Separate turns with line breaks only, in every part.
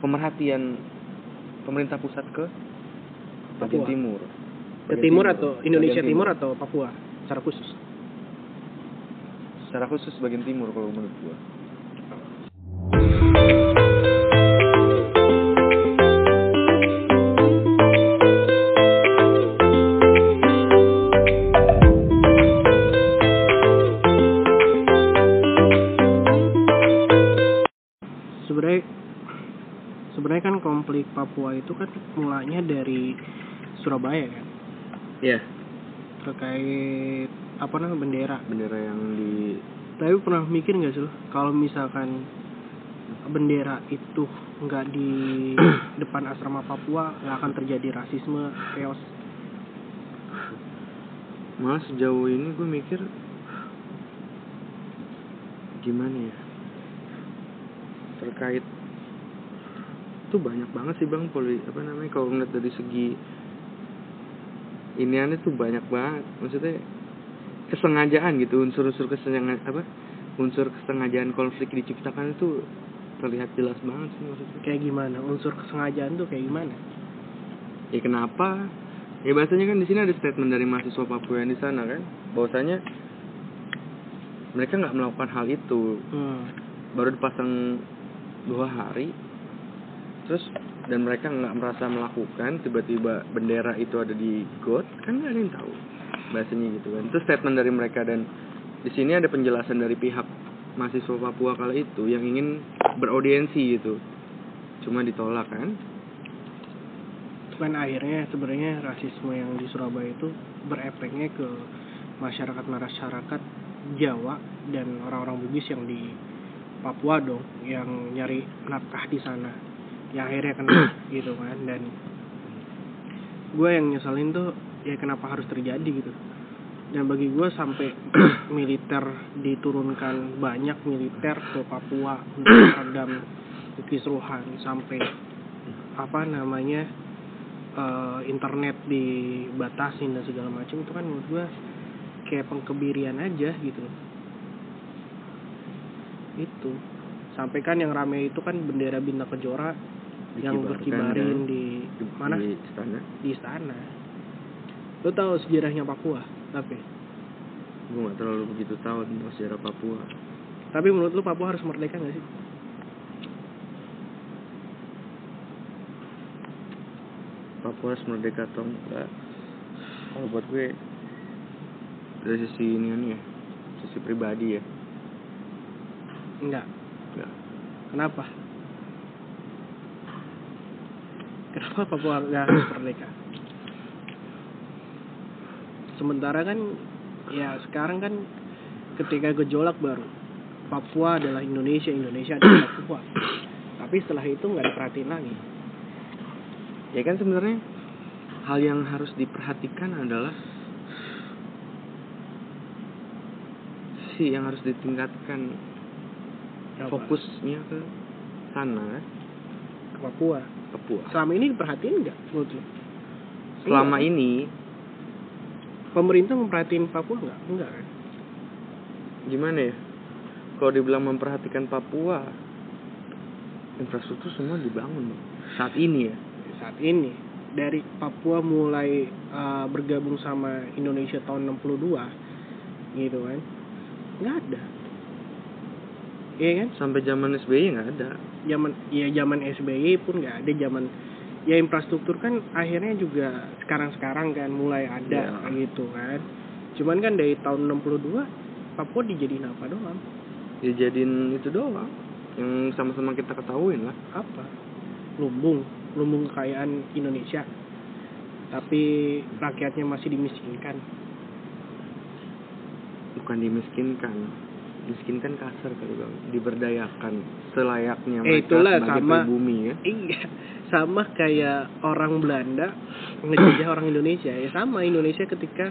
pemerhatian pemerintah pusat ke bagian
Papua.
timur.
Ke
Bagian
timur atau Indonesia
Bagian
timur atau Papua secara khusus?
Secara khusus bagian timur kalau menurut gua.
Mulanya dari Surabaya kan?
Iya,
terkait apa namanya bendera.
bendera yang di
Tapi pernah mikir nggak sih lo kalau misalkan bendera itu nggak di depan asrama Papua nggak akan terjadi rasisme chaos?
Malah sejauh ini gue mikir gimana ya? Terkait tuh banyak banget sih bang poli apa namanya kalau ngeliat dari segi ini aneh tuh banyak banget. Maksudnya kesengajaan gitu unsur-unsur kesengajaan apa unsur kesengajaan konflik diciptakan itu terlihat jelas banget sih maksudnya.
Kayak gimana? Unsur kesengajaan tuh kayak gimana?
Ya kenapa? Ya bahasanya kan di sini ada statement dari mahasiswa Papua yang di sana kan bahwasanya mereka nggak melakukan hal itu.
Hmm.
baru dipasang dua hari terus dan mereka nggak merasa melakukan tiba-tiba bendera itu ada di got kan nggak ada yang tahu bahasanya gitu kan. Itu statement dari mereka dan di sini ada penjelasan dari pihak mahasiswa Papua kala itu yang ingin beraudiensi gitu. Cuma ditolak kan?
Kan akhirnya sebenarnya rasisme yang di Surabaya itu berefeknya ke masyarakat masyarakat Jawa dan orang-orang Bugis yang di Papua dong yang nyari nafkah di sana yang akhirnya kena gitu kan dan gue yang nyeselin tuh ya kenapa harus terjadi gitu. Dan bagi gue sampai militer diturunkan banyak militer ke Papua untuk meredam kekisruhan sampai apa namanya eh, internet dibatasin dan segala macam itu kan menurut gue kayak pengkebirian aja gitu. Itu. Sampai kan yang rame itu kan bendera bintang kejora yang
Dikibarkan,
berkibarin
kan?
di mana?
di istana.
Di istana. Lo tahu sejarahnya Papua? Tapi.
Gue nggak terlalu begitu tahu tentang sejarah Papua.
Tapi menurut lu Papua harus merdeka nggak sih?
Papua harus merdeka atau enggak? Kalau buat gue dari sisi ini nih ya sisi pribadi ya.
Enggak.
Enggak.
Kenapa kenapa Papua nggak harus merdeka sementara kan ya sekarang kan ketika gejolak baru Papua adalah Indonesia Indonesia adalah Papua. Tapi setelah itu nggak diperhatiin lagi.
Ya kan sebenarnya hal yang harus diperhatikan adalah si yang harus ditingkatkan
Apa?
fokusnya ke sana kan,
ke Papua
Papua
selama ini diperhatiin nggak menurut lu
selama
Iya.
ini.
Pemerintah memperhatiin Papua nggak? Enggak kan?
Gimana ya? Kalau dibilang memperhatikan Papua infrastruktur semua dibangun Bang. saat ini ya.
Saat ini. Dari Papua mulai uh, bergabung sama Indonesia tahun 62 gitu kan? Nggak ada. Iya kan?
Sampai zaman SBY nggak ada
zaman ya zaman SBY pun nggak ada zaman ya infrastruktur kan akhirnya juga sekarang-sekarang kan mulai ada
Ya.
gitu kan. Cuman kan dari tahun 62 Papua dijadiin apa doang?
Dijadiin itu doang yang sama-sama kita ketahuin lah.
Apa? Lumbung lumbung kekayaan Indonesia. Tapi rakyatnya masih dimiskinkan.
Bukan dimiskinkan miskinkan kasar kali bang. Diberdayakan selayaknya
Eh,
mereka
itulah
sebagai
sama.
pribumi ya.
iya sama kayak orang Belanda ngejajah orang Indonesia. Ya sama Indonesia ketika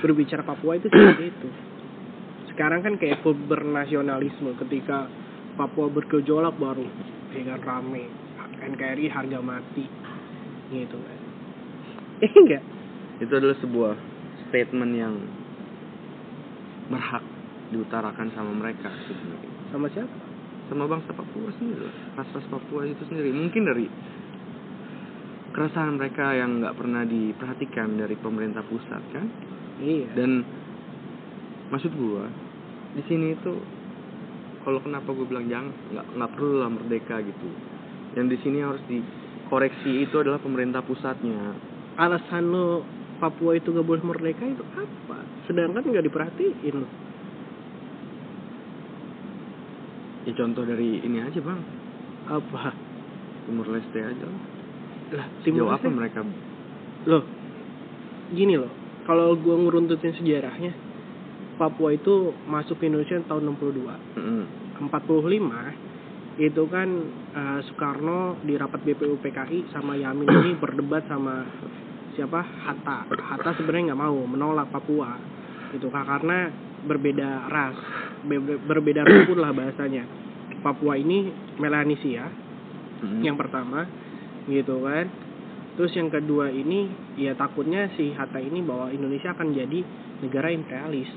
berbicara Papua itu seperti itu. Sekarang kan kayak bernasionalisme. Ketika Papua bergejolak baru kan rame. NKRI harga mati. Gitu kan. Eh enggak
itu adalah sebuah statement yang berhak diutarakan sama mereka sebenarnya
sama siapa?
Sama bangsa Papua sendiri ras-ras Papua itu sendiri. Mungkin dari keresahan mereka yang nggak pernah diperhatikan dari pemerintah pusat kan?
Iya.
Dan maksud gua di sini itu kalau kenapa gue bilang jangan nggak nggak perlu lah merdeka gitu. Yang di sini harus dikoreksi itu adalah pemerintah pusatnya.
Alasan lo Papua itu gak boleh merdeka itu apa? Sedangkan nggak diperhatiin lo
ya contoh dari ini aja bang.
Apa?
Timur Leste aja lah.
lah
Sejauh apa
Leste-
mereka?
Loh gini loh. Kalau gua ngeruntutin sejarahnya Papua itu masuk ke Indonesia tahun 62
Mm-mm.
45 itu kan eh, Soekarno di rapat BPUPKI sama Yamin ini berdebat sama siapa? Hatta. Hatta sebenarnya nggak mau menolak Papua. Itu karena berbeda ras berbeda rukun lah bahasanya. Papua ini Melanesia
Mm-mm.
yang pertama gitu kan. Terus yang kedua ini ya takutnya si Hatta ini bahwa Indonesia akan jadi negara imperialis.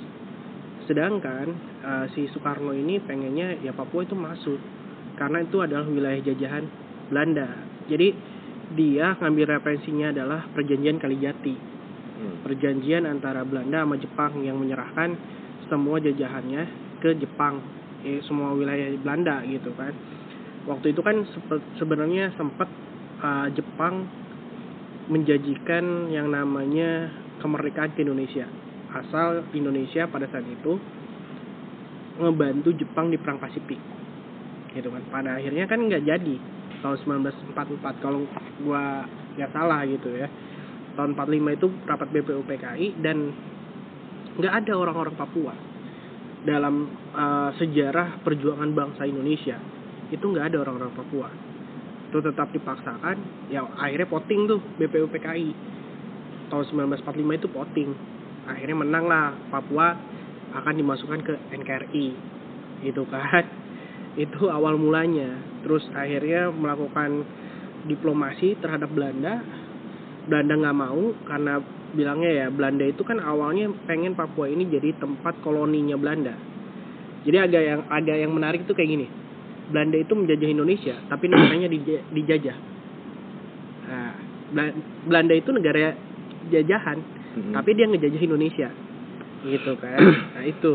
Sedangkan eh, si Soekarno ini pengennya ya Papua itu masuk. Karena itu adalah wilayah jajahan Belanda. Jadi dia ngambil referensinya adalah perjanjian Kalijati.
Mm.
perjanjian antara Belanda sama Jepang yang menyerahkan semua jajahannya ke Jepang eh, semua wilayah Belanda gitu kan. Waktu itu kan sebenarnya sempat uh, Jepang menjanjikan yang namanya kemerdekaan ke Indonesia. Asal Indonesia pada saat itu ngebantu Jepang di perang Pasifik gitu kan. Pada akhirnya kan nggak jadi tahun 1944 kalau gua nggak salah gitu ya. Tahun 45 itu rapat BPUPKI dan nggak ada orang-orang Papua dalam uh, sejarah perjuangan bangsa Indonesia itu nggak ada orang-orang Papua. Itu tetap dipaksakan ya akhirnya voting tuh BPUPKI tahun 1945 itu voting. Akhirnya menang lah Papua akan dimasukkan ke NKRI gitu kan? Itu awal mulanya. Terus akhirnya melakukan diplomasi terhadap Belanda Belanda nggak mau karena bilangnya ya Belanda itu kan awalnya pengen Papua ini jadi tempat koloninya Belanda. Jadi agak yang agak yang menarik tuh kayak gini. Belanda itu menjajah Indonesia tapi negaranya dija- dijajah. Nah Bela- Belanda itu negara jajahan
Mm-mm.
tapi dia ngejajah Indonesia. Gitu kan. Nah itu.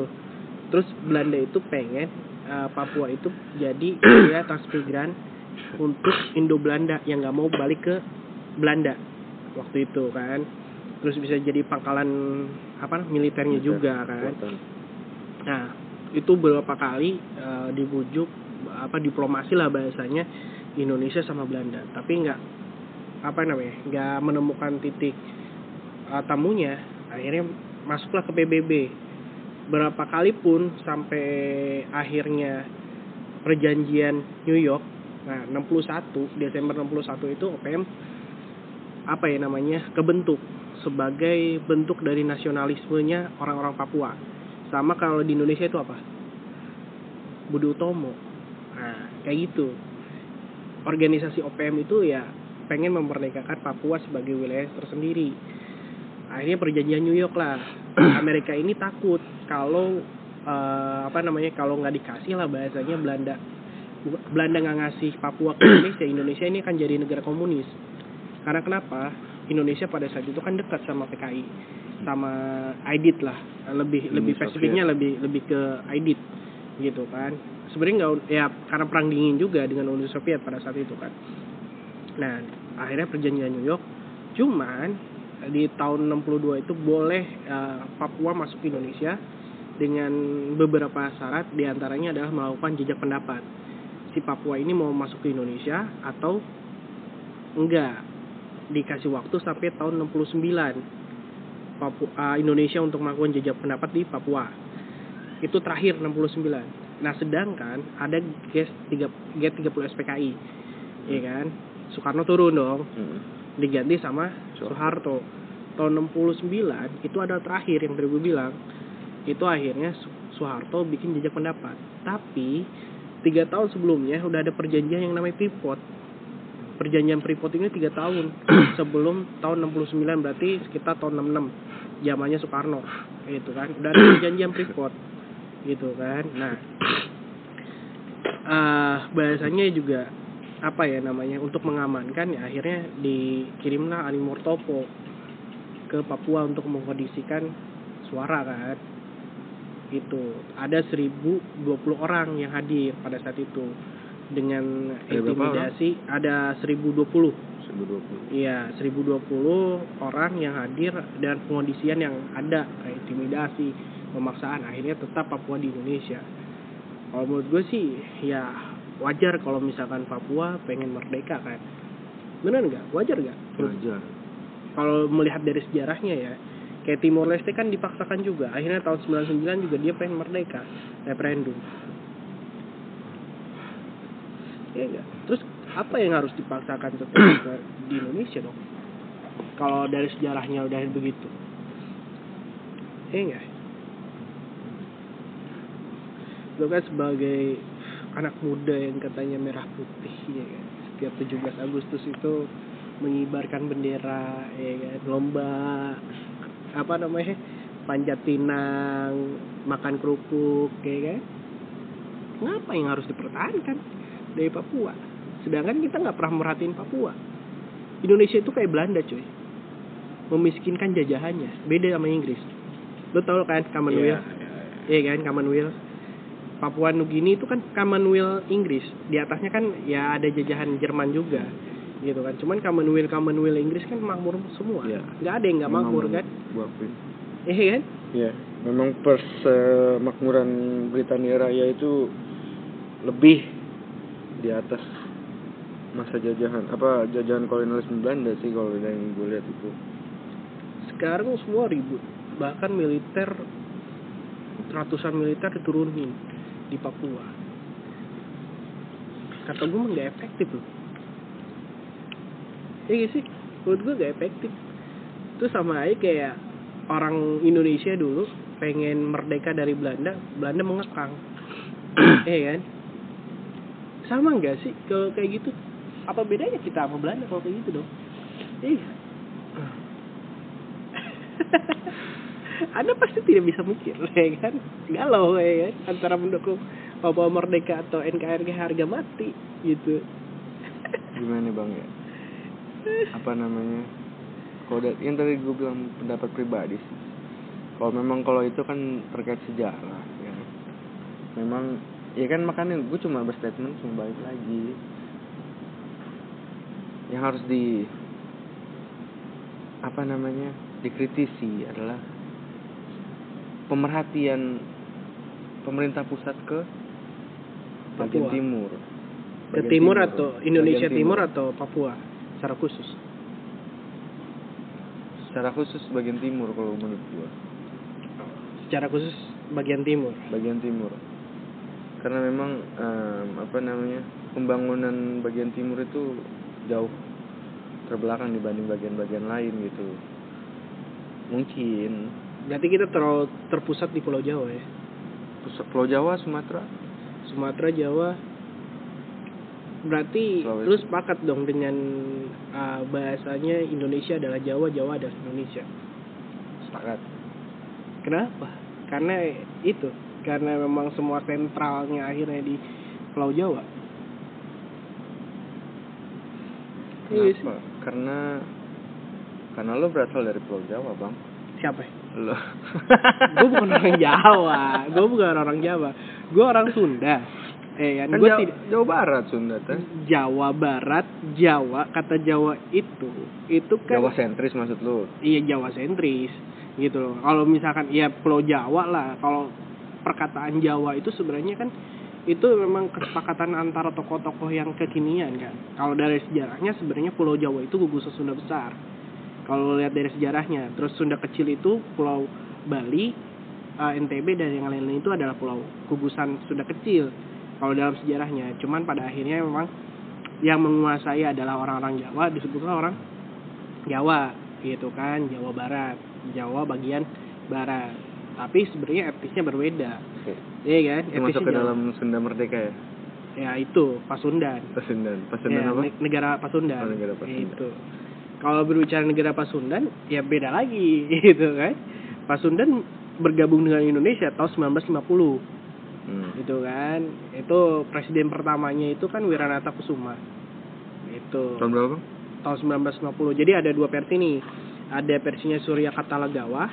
Terus Belanda itu pengen eh, Papua itu jadi ya transmigran untuk Indo Belanda yang nggak mau balik ke Belanda waktu itu kan terus bisa jadi pangkalan apa militernya juga kan
Kekuatan.
Nah, itu beberapa kali eh, dibujuk apa diplomasi lah bahasanya Indonesia sama Belanda, tapi nggak apa namanya nggak menemukan titik eh, temunya. Akhirnya masuklah ke PBB. Berapa kali pun sampai akhirnya perjanjian New York. Nah, 61 Desember 61 itu OPM apa ya namanya kebentuk sebagai bentuk dari nasionalismenya orang-orang Papua. Sama kalau di Indonesia itu apa? Budi Utomo. Nah kayak gitu. Organisasi OPM itu ya pengen memerdekakan Papua sebagai wilayah tersendiri. Akhirnya perjanjian New York lah. Amerika ini takut kalau eh, apa namanya kalau nggak dikasih lah bahasanya Belanda. Belanda nggak ngasih Papua ke Indonesia Indonesia ini akan jadi negara komunis karena kenapa? Indonesia pada saat itu kan dekat sama PKI sama Aidit lah. Lebih
Uni
lebih spesifiknya lebih lebih ke Aidit gitu kan. Sebenarnya nggak ya karena perang dingin juga dengan Uni Soviet pada saat itu kan. Nah akhirnya perjanjian New York. Cuman di tahun 62 itu boleh eh, Papua masuk ke Indonesia dengan beberapa syarat di antaranya adalah melakukan jejak pendapat. Si Papua ini mau masuk ke Indonesia atau enggak dikasih waktu sampai tahun 69 Papua, ah, Indonesia untuk melakukan jejak pendapat di Papua. Itu terakhir 69 nah sedangkan ada GES 3 G30 SPKI ya kan? Soekarno turun dong.
Mm.
diganti sama
Soeharto.
Tahun 69 itu ada terakhir yang tadi gue bilang. Itu akhirnya Soeharto bikin jejak pendapat. Tapi tiga tahun sebelumnya udah ada perjanjian yang namanya Freeport perjanjian Freeport ini tiga tahun. Sebelum tahun 69 berarti sekitar tahun 66 zamannya Soekarno gitu kan. Udah ada perjanjian Freeport gitu kan. Nah eh bahasanya juga apa ya namanya untuk mengamankan ya akhirnya dikirimlah Animor Topo ke Papua untuk mengkondisikan suara kan. Itu ada 1020 orang yang hadir pada saat itu dengan intimidasi ada 1020
1020
Iya, 1020 orang yang hadir dan pengondisian yang ada kayak intimidasi, pemaksaan akhirnya tetap Papua di Indonesia. Kalau menurut gue sih ya wajar kalau misalkan Papua pengen merdeka kan. Bener nggak? Wajar nggak?
wajar
Kalau melihat dari sejarahnya ya, kayak Timor Leste kan dipaksakan juga. Akhirnya tahun 99 juga dia pengen merdeka, referendum. Nggak? Terus apa yang harus dipaksakan tetap di Indonesia dong? Kalau dari sejarahnya udah begitu. Iya nggak? Lo kan sebagai anak muda yang katanya merah putih ya kan. Setiap 17 Agustus itu mengibarkan bendera ya kan, lomba apa namanya? panjat pinang, makan kerupuk ya kan. Ngapa yang harus dipertahankan dari Papua? Sedangkan kita nggak pernah merhatiin Papua. Indonesia itu kayak Belanda cuy. Memiskinkan jajahannya. Beda sama Inggris. Lo tau kan Commonwealth? Iya kan Commonwealth. Papua Nugini itu kan Commonwealth Inggris. Di atasnya kan ya ada jajahan Jerman juga. Gitu kan. Cuman Commonwealth Commonwealth Inggris kan makmur semua.
Iya.
Nggak ada yang nggak makmur kan? Iya kan?
Iya, memang persemakmuran Britania Raya itu lebih di atas masa jajahan apa jajahan kolonialisme Belanda sih kalau yang gue lihat itu.
Sekarang semua ribut. Bahkan militer ratusan militer diturunin di Papua. Kata gue nggak efektif loh. Iya sih? Menurut gue gak efektif. Itu sama aja kayak orang Indonesia dulu pengen merdeka dari Belanda, Belanda mengekang. Iya kan? Sama nggak sih kalau kayak gitu? Apa bedanya kita sama Belanda kalau kayak gitu dong? Iya. Anda pasti tidak bisa mikir, ya kan? Galau, ya kan? Antara mendukung Papua Merdeka atau NKRI harga mati, gitu.
Gimana bang ya? Apa namanya? Kalau yang tadi gue bilang pendapat pribadi sih. Kalau memang kalau itu kan terkait sejarah ya. Memang ya kan makanya gue cuma berstatement cuma balik lagi. Yang harus di apa namanya dikritisi adalah pemerhatian pemerintah pusat ke bagian
Papua.
timur.
Ke
Bagian
timur atau Indonesia
Bagian
timur atau Papua secara khusus?
secara khusus bagian timur kalau menurut gua
Secara khusus bagian timur.
bagian timur karena memang em, apa namanya pembangunan bagian timur itu jauh terbelakang dibanding bagian-bagian lain gitu mungkin
Berarti kita terlalu terpusat di Pulau Jawa ya.
pusat Pulau Jawa Sumatera
Sumatera, Jawa. Berarti
Sulawesi.
lu sepakat dong dengan uh, bahasanya Indonesia adalah Jawa, Jawa adalah Indonesia.
sepakat
Kenapa? Karena itu, karena memang semua sentralnya akhirnya di Pulau Jawa. Iya
kenapa karena karena lo berasal dari Pulau Jawa bang.
Siapa?
lo.
Gue bukan orang Jawa, gue bukan orang Jawa, gue orang Sunda. Eh kan,
kan
gue
Jawa,
tidak
Jawa Barat Sunda teh.
Jawa Barat, Jawa, kata Jawa itu, itu kan
Jawa sentris maksud lo?
Iya Jawa sentris gitu loh. Kalau misalkan ya Pulau Jawa lah, kalau perkataan Jawa itu sebenarnya kan itu memang kesepakatan antara tokoh-tokoh yang kekinian kan. Kalau dari sejarahnya sebenarnya Pulau Jawa itu gugusan Sunda besar. Kalau lihat dari sejarahnya, terus Sunda kecil itu Pulau Bali, eh, NTB dan yang lain-lain itu adalah pulau gugusan Sunda kecil. Kalau dalam sejarahnya, cuman pada akhirnya memang yang menguasai adalah orang-orang Jawa disebutlah orang Jawa gitu kan Jawa Barat Jawa bagian Barat tapi sebenarnya etnisnya berbeda.
Oke.
iya kan?
Itu masuk ke dalam Sunda Merdeka ya?
Ya itu. Pasundan.
Pasundan. Pasundan
ya,
apa?
ne- negara Pasundan.
Oh, negara Pasundan.
itu. Kalau berbicara negara Pasundan ya beda lagi gitu kan? Pasundan bergabung dengan Indonesia tahun 1950
Hmm.
gitu kan? Itu presiden pertamanya itu kan Wiranata Kusuma. Itu.
Tahun berapa?
tahun 1950 jadi ada dua versi nih. Ada versinya Surya Katalagawa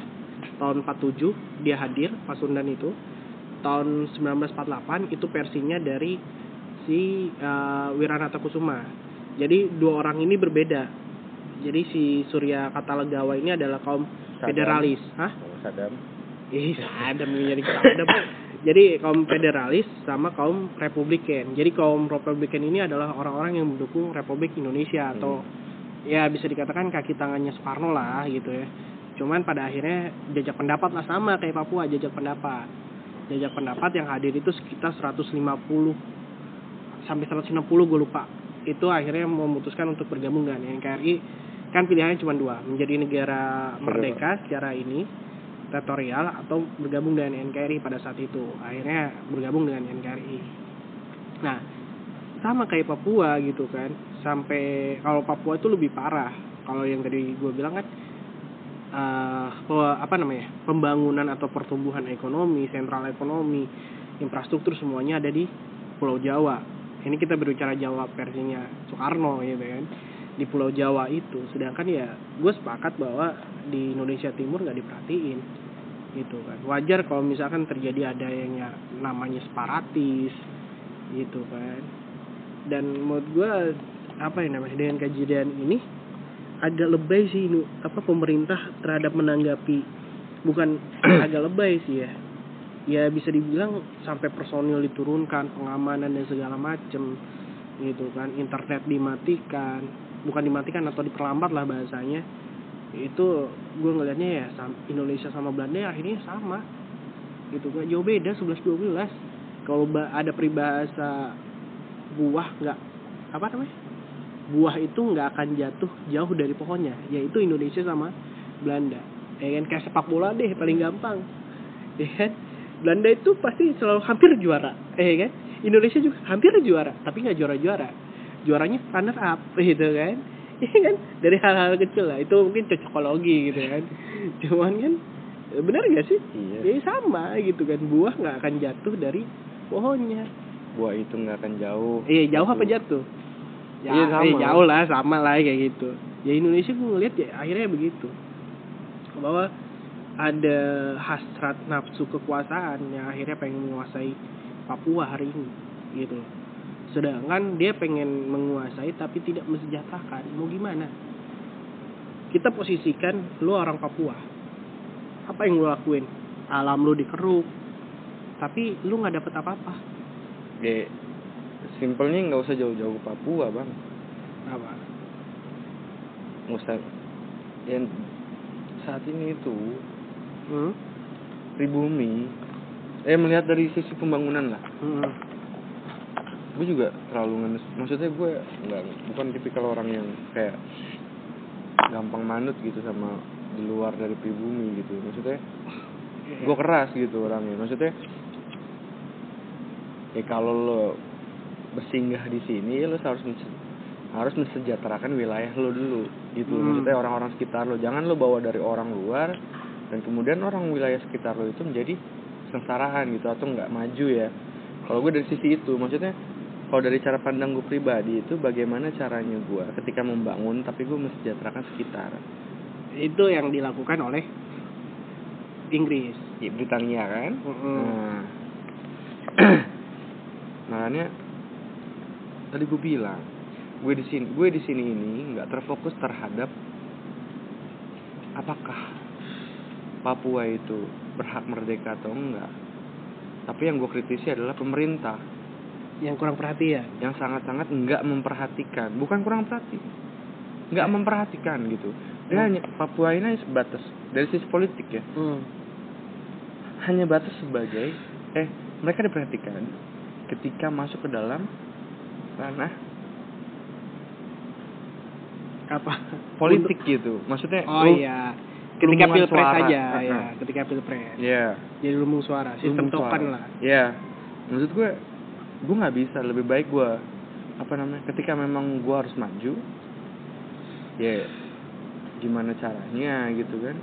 tahun 47 dia hadir Pasundan itu tahun 1948 itu versinya dari si eh, Wiranata Kusuma jadi dua orang ini berbeda jadi si Surya Katalagawa ini adalah kaum
Saddam.
federalis hah
Saddam.
Ih, ada menjadi ada jadi kaum federalis sama kaum republikan. Jadi kaum republikan ini adalah orang-orang yang mendukung Republik Indonesia atau ya bisa dikatakan kaki tangannya Soekarno lah gitu ya. Cuman pada akhirnya jajak pendapat lah sama kayak Papua jajak pendapat. Jajak pendapat yang hadir itu sekitar 150 sampai 160 gue lupa. Itu akhirnya memutuskan untuk bergabung dengan NKRI. Kan pilihannya cuma dua, menjadi negara merdeka secara ini teritorial atau bergabung dengan NKRI pada saat itu. Akhirnya bergabung dengan NKRI. Nah, sama kayak Papua gitu kan. Sampai kalau Papua itu lebih parah. Kalau yang tadi gue bilang kan pe- apa namanya? pembangunan atau pertumbuhan ekonomi, sentral ekonomi, infrastruktur semuanya ada di Pulau Jawa. Ini kita berbicara Jawa versinya Soekarno gitu kan di Pulau Jawa itu. Sedangkan ya gue sepakat bahwa di Indonesia Timur nggak diperhatiin gitu kan. Wajar kalau misalkan terjadi ada yang ya namanya separatis gitu kan. Dan menurut gue apa yang namanya dengan kejadian ini agak lebay sih apa pemerintah terhadap menanggapi. Bukan agak lebay sih ya. Ya bisa dibilang sampai personil diturunkan pengamanan dan segala macem gitu kan. Internet dimatikan bukan dimatikan atau diperlambat lah bahasanya. Itu gue ngelihatnya ya Indonesia sama Belanda ya akhirnya sama. Gitu kan jauh beda 11 12 kalau ada peribahasa buah nggak apa namanya buah itu nggak akan jatuh jauh dari pohonnya yaitu Indonesia sama Belanda. Ya kan kayak sepak bola deh paling gampang. Ya kan? Belanda itu pasti selalu hampir juara. Eh kan? Indonesia juga hampir juara tapi nggak juara juara juaranya runner up gitu kan? Iya kan? Dari hal-hal kecil lah. Itu mungkin cocokologi gitu kan? Cuman kan benar gak sih?
Iya.
ya sama gitu kan? Buah nggak akan jatuh dari pohonnya.
Buah itu nggak akan jauh.
Iya jauh apa
Gitu.
jatuh? Ya,
Iya, sama.
eh, jauh lah sama lah kayak gitu. Ya Indonesia gue ngeliat ya akhirnya begitu. Bahwa ada hasrat nafsu kekuasaan yang akhirnya pengen menguasai Papua hari ini gitu. Sedangkan dia pengen menguasai tapi tidak mensejahterakan. Mau gimana? Kita posisikan lu orang Papua. Apa yang lu lakuin? Alam lu dikeruk. Tapi lu nggak dapet apa-apa.
Ya, simpelnya nggak usah jauh-jauh ke Papua bang.
Apa?
Nggak usah. Yang saat ini itu
Hmm?
pribumi. Eh melihat dari sisi pembangunan lah.
Hmm.
Gue juga terlalu ngenes. Maksudnya gue nggak bukan tipikal orang yang kayak gampang manut gitu sama di luar dari pribumi gitu. Maksudnya gue keras gitu orangnya. Maksudnya ya kalau lo bersinggah di sini lo harus harus mensejahterakan wilayah lo dulu. Gitu.
Hmm.
maksudnya orang-orang sekitar lo jangan lo bawa dari orang luar dan kemudian orang wilayah sekitar lo itu menjadi sengsaraan gitu atau nggak maju ya. Kalau gue dari sisi itu maksudnya kalau dari cara pandang gue pribadi itu bagaimana caranya gue ketika membangun tapi gue mensejahterakan sekitar?
Itu yang dilakukan oleh Inggris.
ya, Britania kan?
Mm-mm.
Nah, makanya tadi gue bilang, gue di sini, gue di sini ini nggak terfokus terhadap apakah Papua itu berhak merdeka atau enggak. Tapi yang gue kritisi adalah pemerintah
Yang kurang perhatian.
yang sangat-sangat nggak memperhatikan, bukan kurang perhati, nggak memperhatikan gitu. Dia hanya Papua ini hanya sebatas dari sisi politik ya,
Hmm.
hanya batas sebagai eh mereka diperhatikan ketika masuk ke dalam ranah
Apa?
politik gitu maksudnya
Oh
lu-
iya. Ketika pilpres
suara.
aja
Uh-uh.
ya, ketika pilpres.
ya
Jadi lumbung suara, sistem
lumbung
token
suara.
lah.
ya maksud gue gue nggak bisa lebih baik gue apa namanya ketika memang gue harus maju ya gimana caranya gitu kan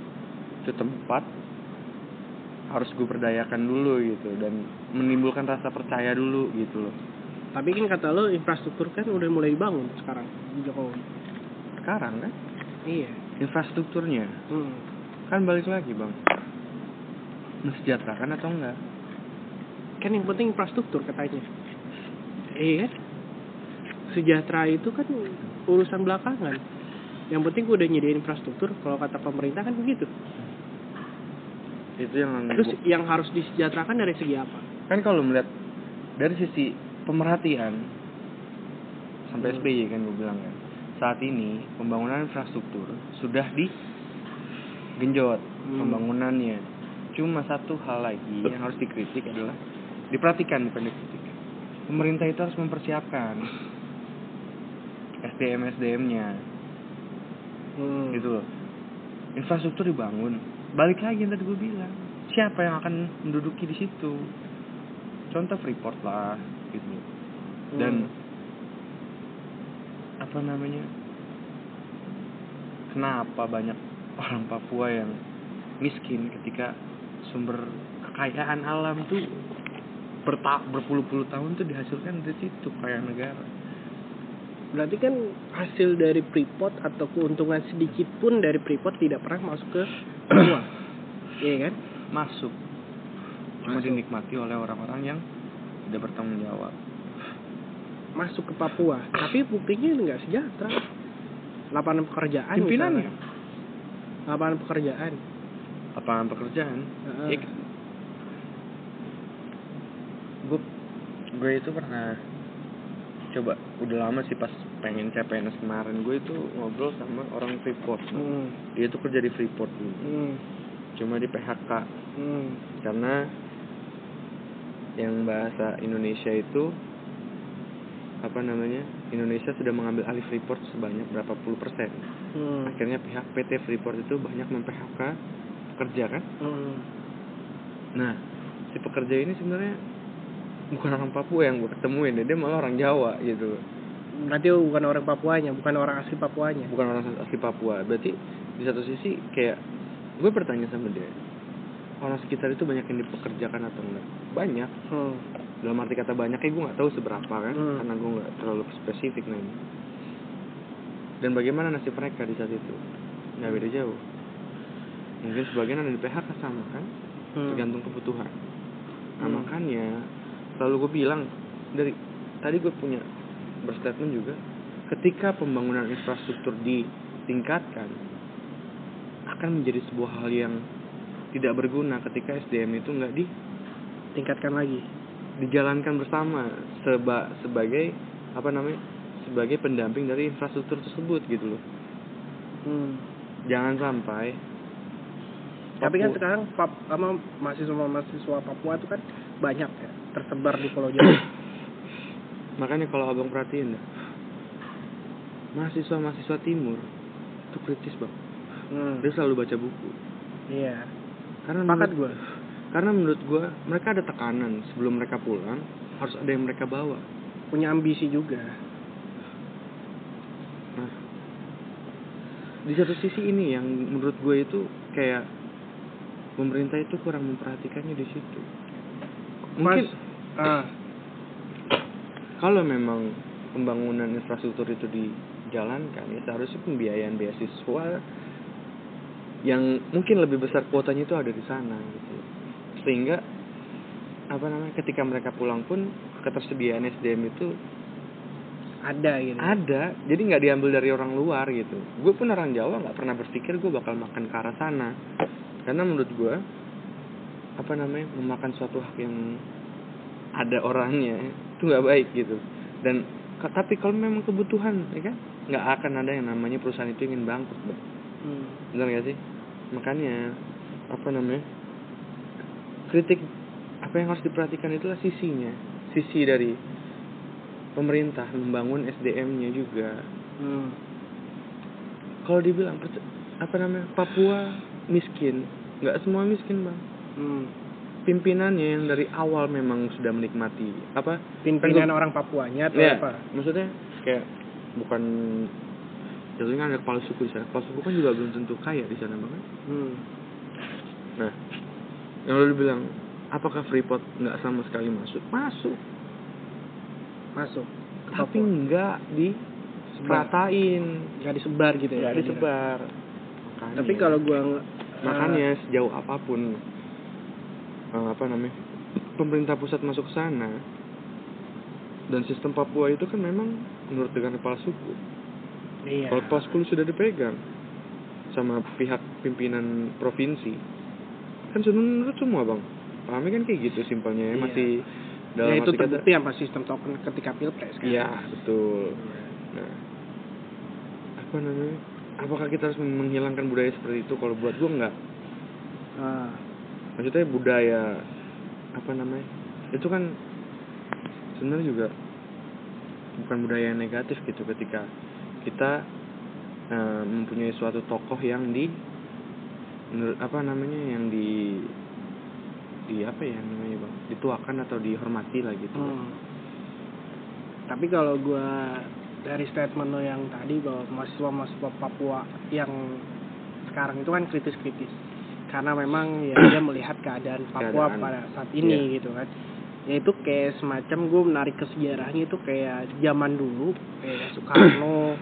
itu tempat harus gue berdayakan dulu gitu dan menimbulkan rasa percaya dulu gitu loh
Tapi kan kata lo infrastruktur kan udah mulai dibangun sekarang di Jokowi.
sekarang kan
Iya.
infrastrukturnya
Hmm.
kan balik lagi bang mensejahterakan atau enggak
Kan yang penting infrastruktur katanya. Iya kan? Sejahtera itu kan urusan belakangan. Yang penting gue udah nyediain infrastruktur. Kalau kata pemerintah kan begitu.
itu yang
Terus yang harus disejahterakan dari segi apa?
kan kalau melihat dari sisi pemerhatian. Sampai. SBY kan gue bilang kan saat ini pembangunan infrastruktur sudah digenjot
Hmm.
pembangunannya. Cuma satu hal lagi yang harus dikritik adalah diperhatikan bukan dikritik. Pemerintah itu harus mempersiapkan SDM SDM-nya
Hmm.
gitu loh. Infrastruktur dibangun. Balik lagi yang tadi gue bilang. Siapa yang akan menduduki di situ? Contoh Freeport lah gitu dan
Hmm.
apa namanya kenapa banyak orang Papua yang miskin ketika sumber kekayaan alam tuh berta berpuluh-puluh tahun tuh dihasilkan dari situ kaya negara
Berarti kan hasil dari Freeport atau keuntungan sedikit pun dari Freeport tidak pernah masuk ke Papua. Iya kan?
masuk cuma
Masuk.
dinikmati oleh orang-orang yang tidak bertanggung jawab
Masuk ke Papua. Tapi buktinya nggak sejahtera. Lapangan pekerjaan
pimpinannya
misalnya. Lapangan pekerjaan.
lapangan pekerjaan
Heeh.
gue gue itu pernah coba udah lama sih pas pengen CPNS kemarin gue itu ngobrol sama orang Freeport
Hmm.
dia tuh kerja di Freeport dulu
Hmm.
cuma di PHK
Hmm.
karena yang bahasa Indonesia itu apa namanya Indonesia sudah mengambil alih Freeport sebanyak berapa puluh persen
Hmm.
akhirnya pihak PT Freeport itu banyak mem-PHK pekerja kan
Hmm.
nah si pekerja ini sebenarnya bukan orang Papua yang gue ketemuin dia malah orang Jawa gitu
Berarti bukan orang Papuanya, bukan orang asli Papuanya.
bukan orang asli Papua berarti di satu sisi kayak gue bertanya sama dia orang sekitar itu banyak yang dipekerjakan atau enggak banyak
Hmm.
dalam arti kata banyak ya gue nggak tahu seberapa kan
Hmm.
karena gue nggak terlalu spesifik nanya dan bagaimana nasib mereka di saat itu nggak beda jauh mungkin sebagian ada di PHK sama kan
Hmm.
tergantung kebutuhan nah
Hmm.
makanya selalu gue bilang dari tadi gue punya berstatement juga ketika pembangunan infrastruktur ditingkatkan akan menjadi sebuah hal yang tidak berguna ketika SDM itu nggak di
Tingkatkan lagi.
dijalankan bersama seba sebagai apa namanya sebagai pendamping dari infrastruktur tersebut gitu loh
Hmm.
jangan sampai
Tapi kan sekarang pap, sama mahasiswa-mahasiswa Papua itu kan banyak ya, tersebar di Pulau Jawa.
makanya kalau abang perhatiin dah, mahasiswa mahasiswa timur itu kritis bang
Hmm.
dia selalu baca buku
Iya.
Karena
Sepakat
menurut
gue.
karena menurut gua mereka ada tekanan sebelum mereka pulang harus ada yang mereka bawa
Punya ambisi juga.
nah di satu sisi ini yang menurut gue itu kayak pemerintah itu kurang memperhatikannya di situ mungkin
Mas, ah,
kalau memang pembangunan infrastruktur itu dijalankan ya seharusnya pembiayaan beasiswa yang mungkin lebih besar kuotanya itu ada di sana gitu sehingga apa namanya ketika mereka pulang pun ketersediaan SDM itu
ada gitu.
ada jadi nggak diambil dari orang luar gitu gue pun orang Jawa nggak pernah berpikir gue bakal makan ke arah sana karena menurut gue apa namanya memakan suatu hak yang ada orangnya itu nggak baik gitu dan tapi kalau memang kebutuhan ya kan nggak akan ada yang namanya perusahaan itu ingin bangkrut Bang.
Hmm.
benar gak sih? Makanya apa namanya? Kritik apa yang harus diperhatikan itulah sisinya. Sisi dari pemerintah membangun SDM-nya juga.
Hmm.
kalau dibilang apa namanya? Papua miskin. Nggak semua miskin bang.
Hmm.
pimpinannya yang dari awal memang sudah menikmati apa?
Pimpinan
Kan
orang Papuanya atau
ya
apa?
maksudnya kayak bukan jatuhnya kan ada kepala suku di sana. Kepala suku kan juga belum tentu kaya di sana bang.
Hmm.
nah yang lu bilang apakah Freeport nggak sama sekali masuk? Masuk.
Masuk. Ke
tapi nggak diratain
nggak disebar gitu ya
nggak disebar. Makanya.
tapi kalau gua
makanya sejauh apa pun eh, apa namanya pemerintah pusat masuk ke sana dan sistem Papua itu kan memang menurut dengan kepala suku
iya.
Kalau kepala suku sudah dipegang sama pihak pimpinan provinsi. Kan sudah menurut semua bang. Pahamnya kan kayak gitu simpelnya ya
Iya.
masih
ya
dalam
itu
arti kata
terbukti apa sistem token ketika pilpres kan.
Iya betul. Nah apa namanya? Apakah kita harus menghilangkan budaya seperti itu? Kalau buat gua enggak.
Ah,
maksudnya budaya apa namanya? Itu kan sebenarnya juga bukan budaya yang negatif gitu ketika kita eh, mempunyai suatu tokoh yang di menurut apa namanya yang di di apa ya namanya bang dituakan atau dihormati lah gitu
hmm. tapi kalau gua dari statement lo yang tadi bahwa mahasiswa-mahasiswa Papua yang sekarang itu kan kritis-kritis karena memang ya dia melihat keadaan Papua
Keadaan.
pada saat ini
Iya.
gitu kan ya itu kayak semacam gue menarik ke sejarahnya itu kayak zaman dulu kayak Soekarno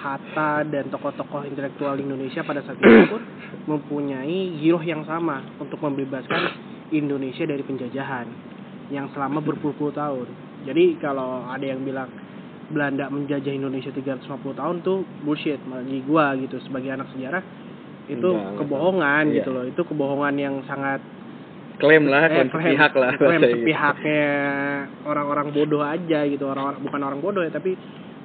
Hatta dan tokoh-tokoh intelektual Indonesia pada saat itu pun mempunyai giroh yang sama untuk membebaskan Indonesia dari penjajahan yang selama berpuluh-puluh tahun. Jadi kalau ada yang bilang Belanda menjajah Indonesia 350 tahun tuh bullshit bagi gua gitu sebagai anak sejarah itu
Enggak, enggak.
kebohongan
Iya.
gitu loh. Itu kebohongan yang sangat
klaim lah
eh,
klaim. sepihak lah
klaim
bahasa gitu.
sepihaknya orang-orang bodoh aja gitu orang-orang bukan orang bodoh ya tapi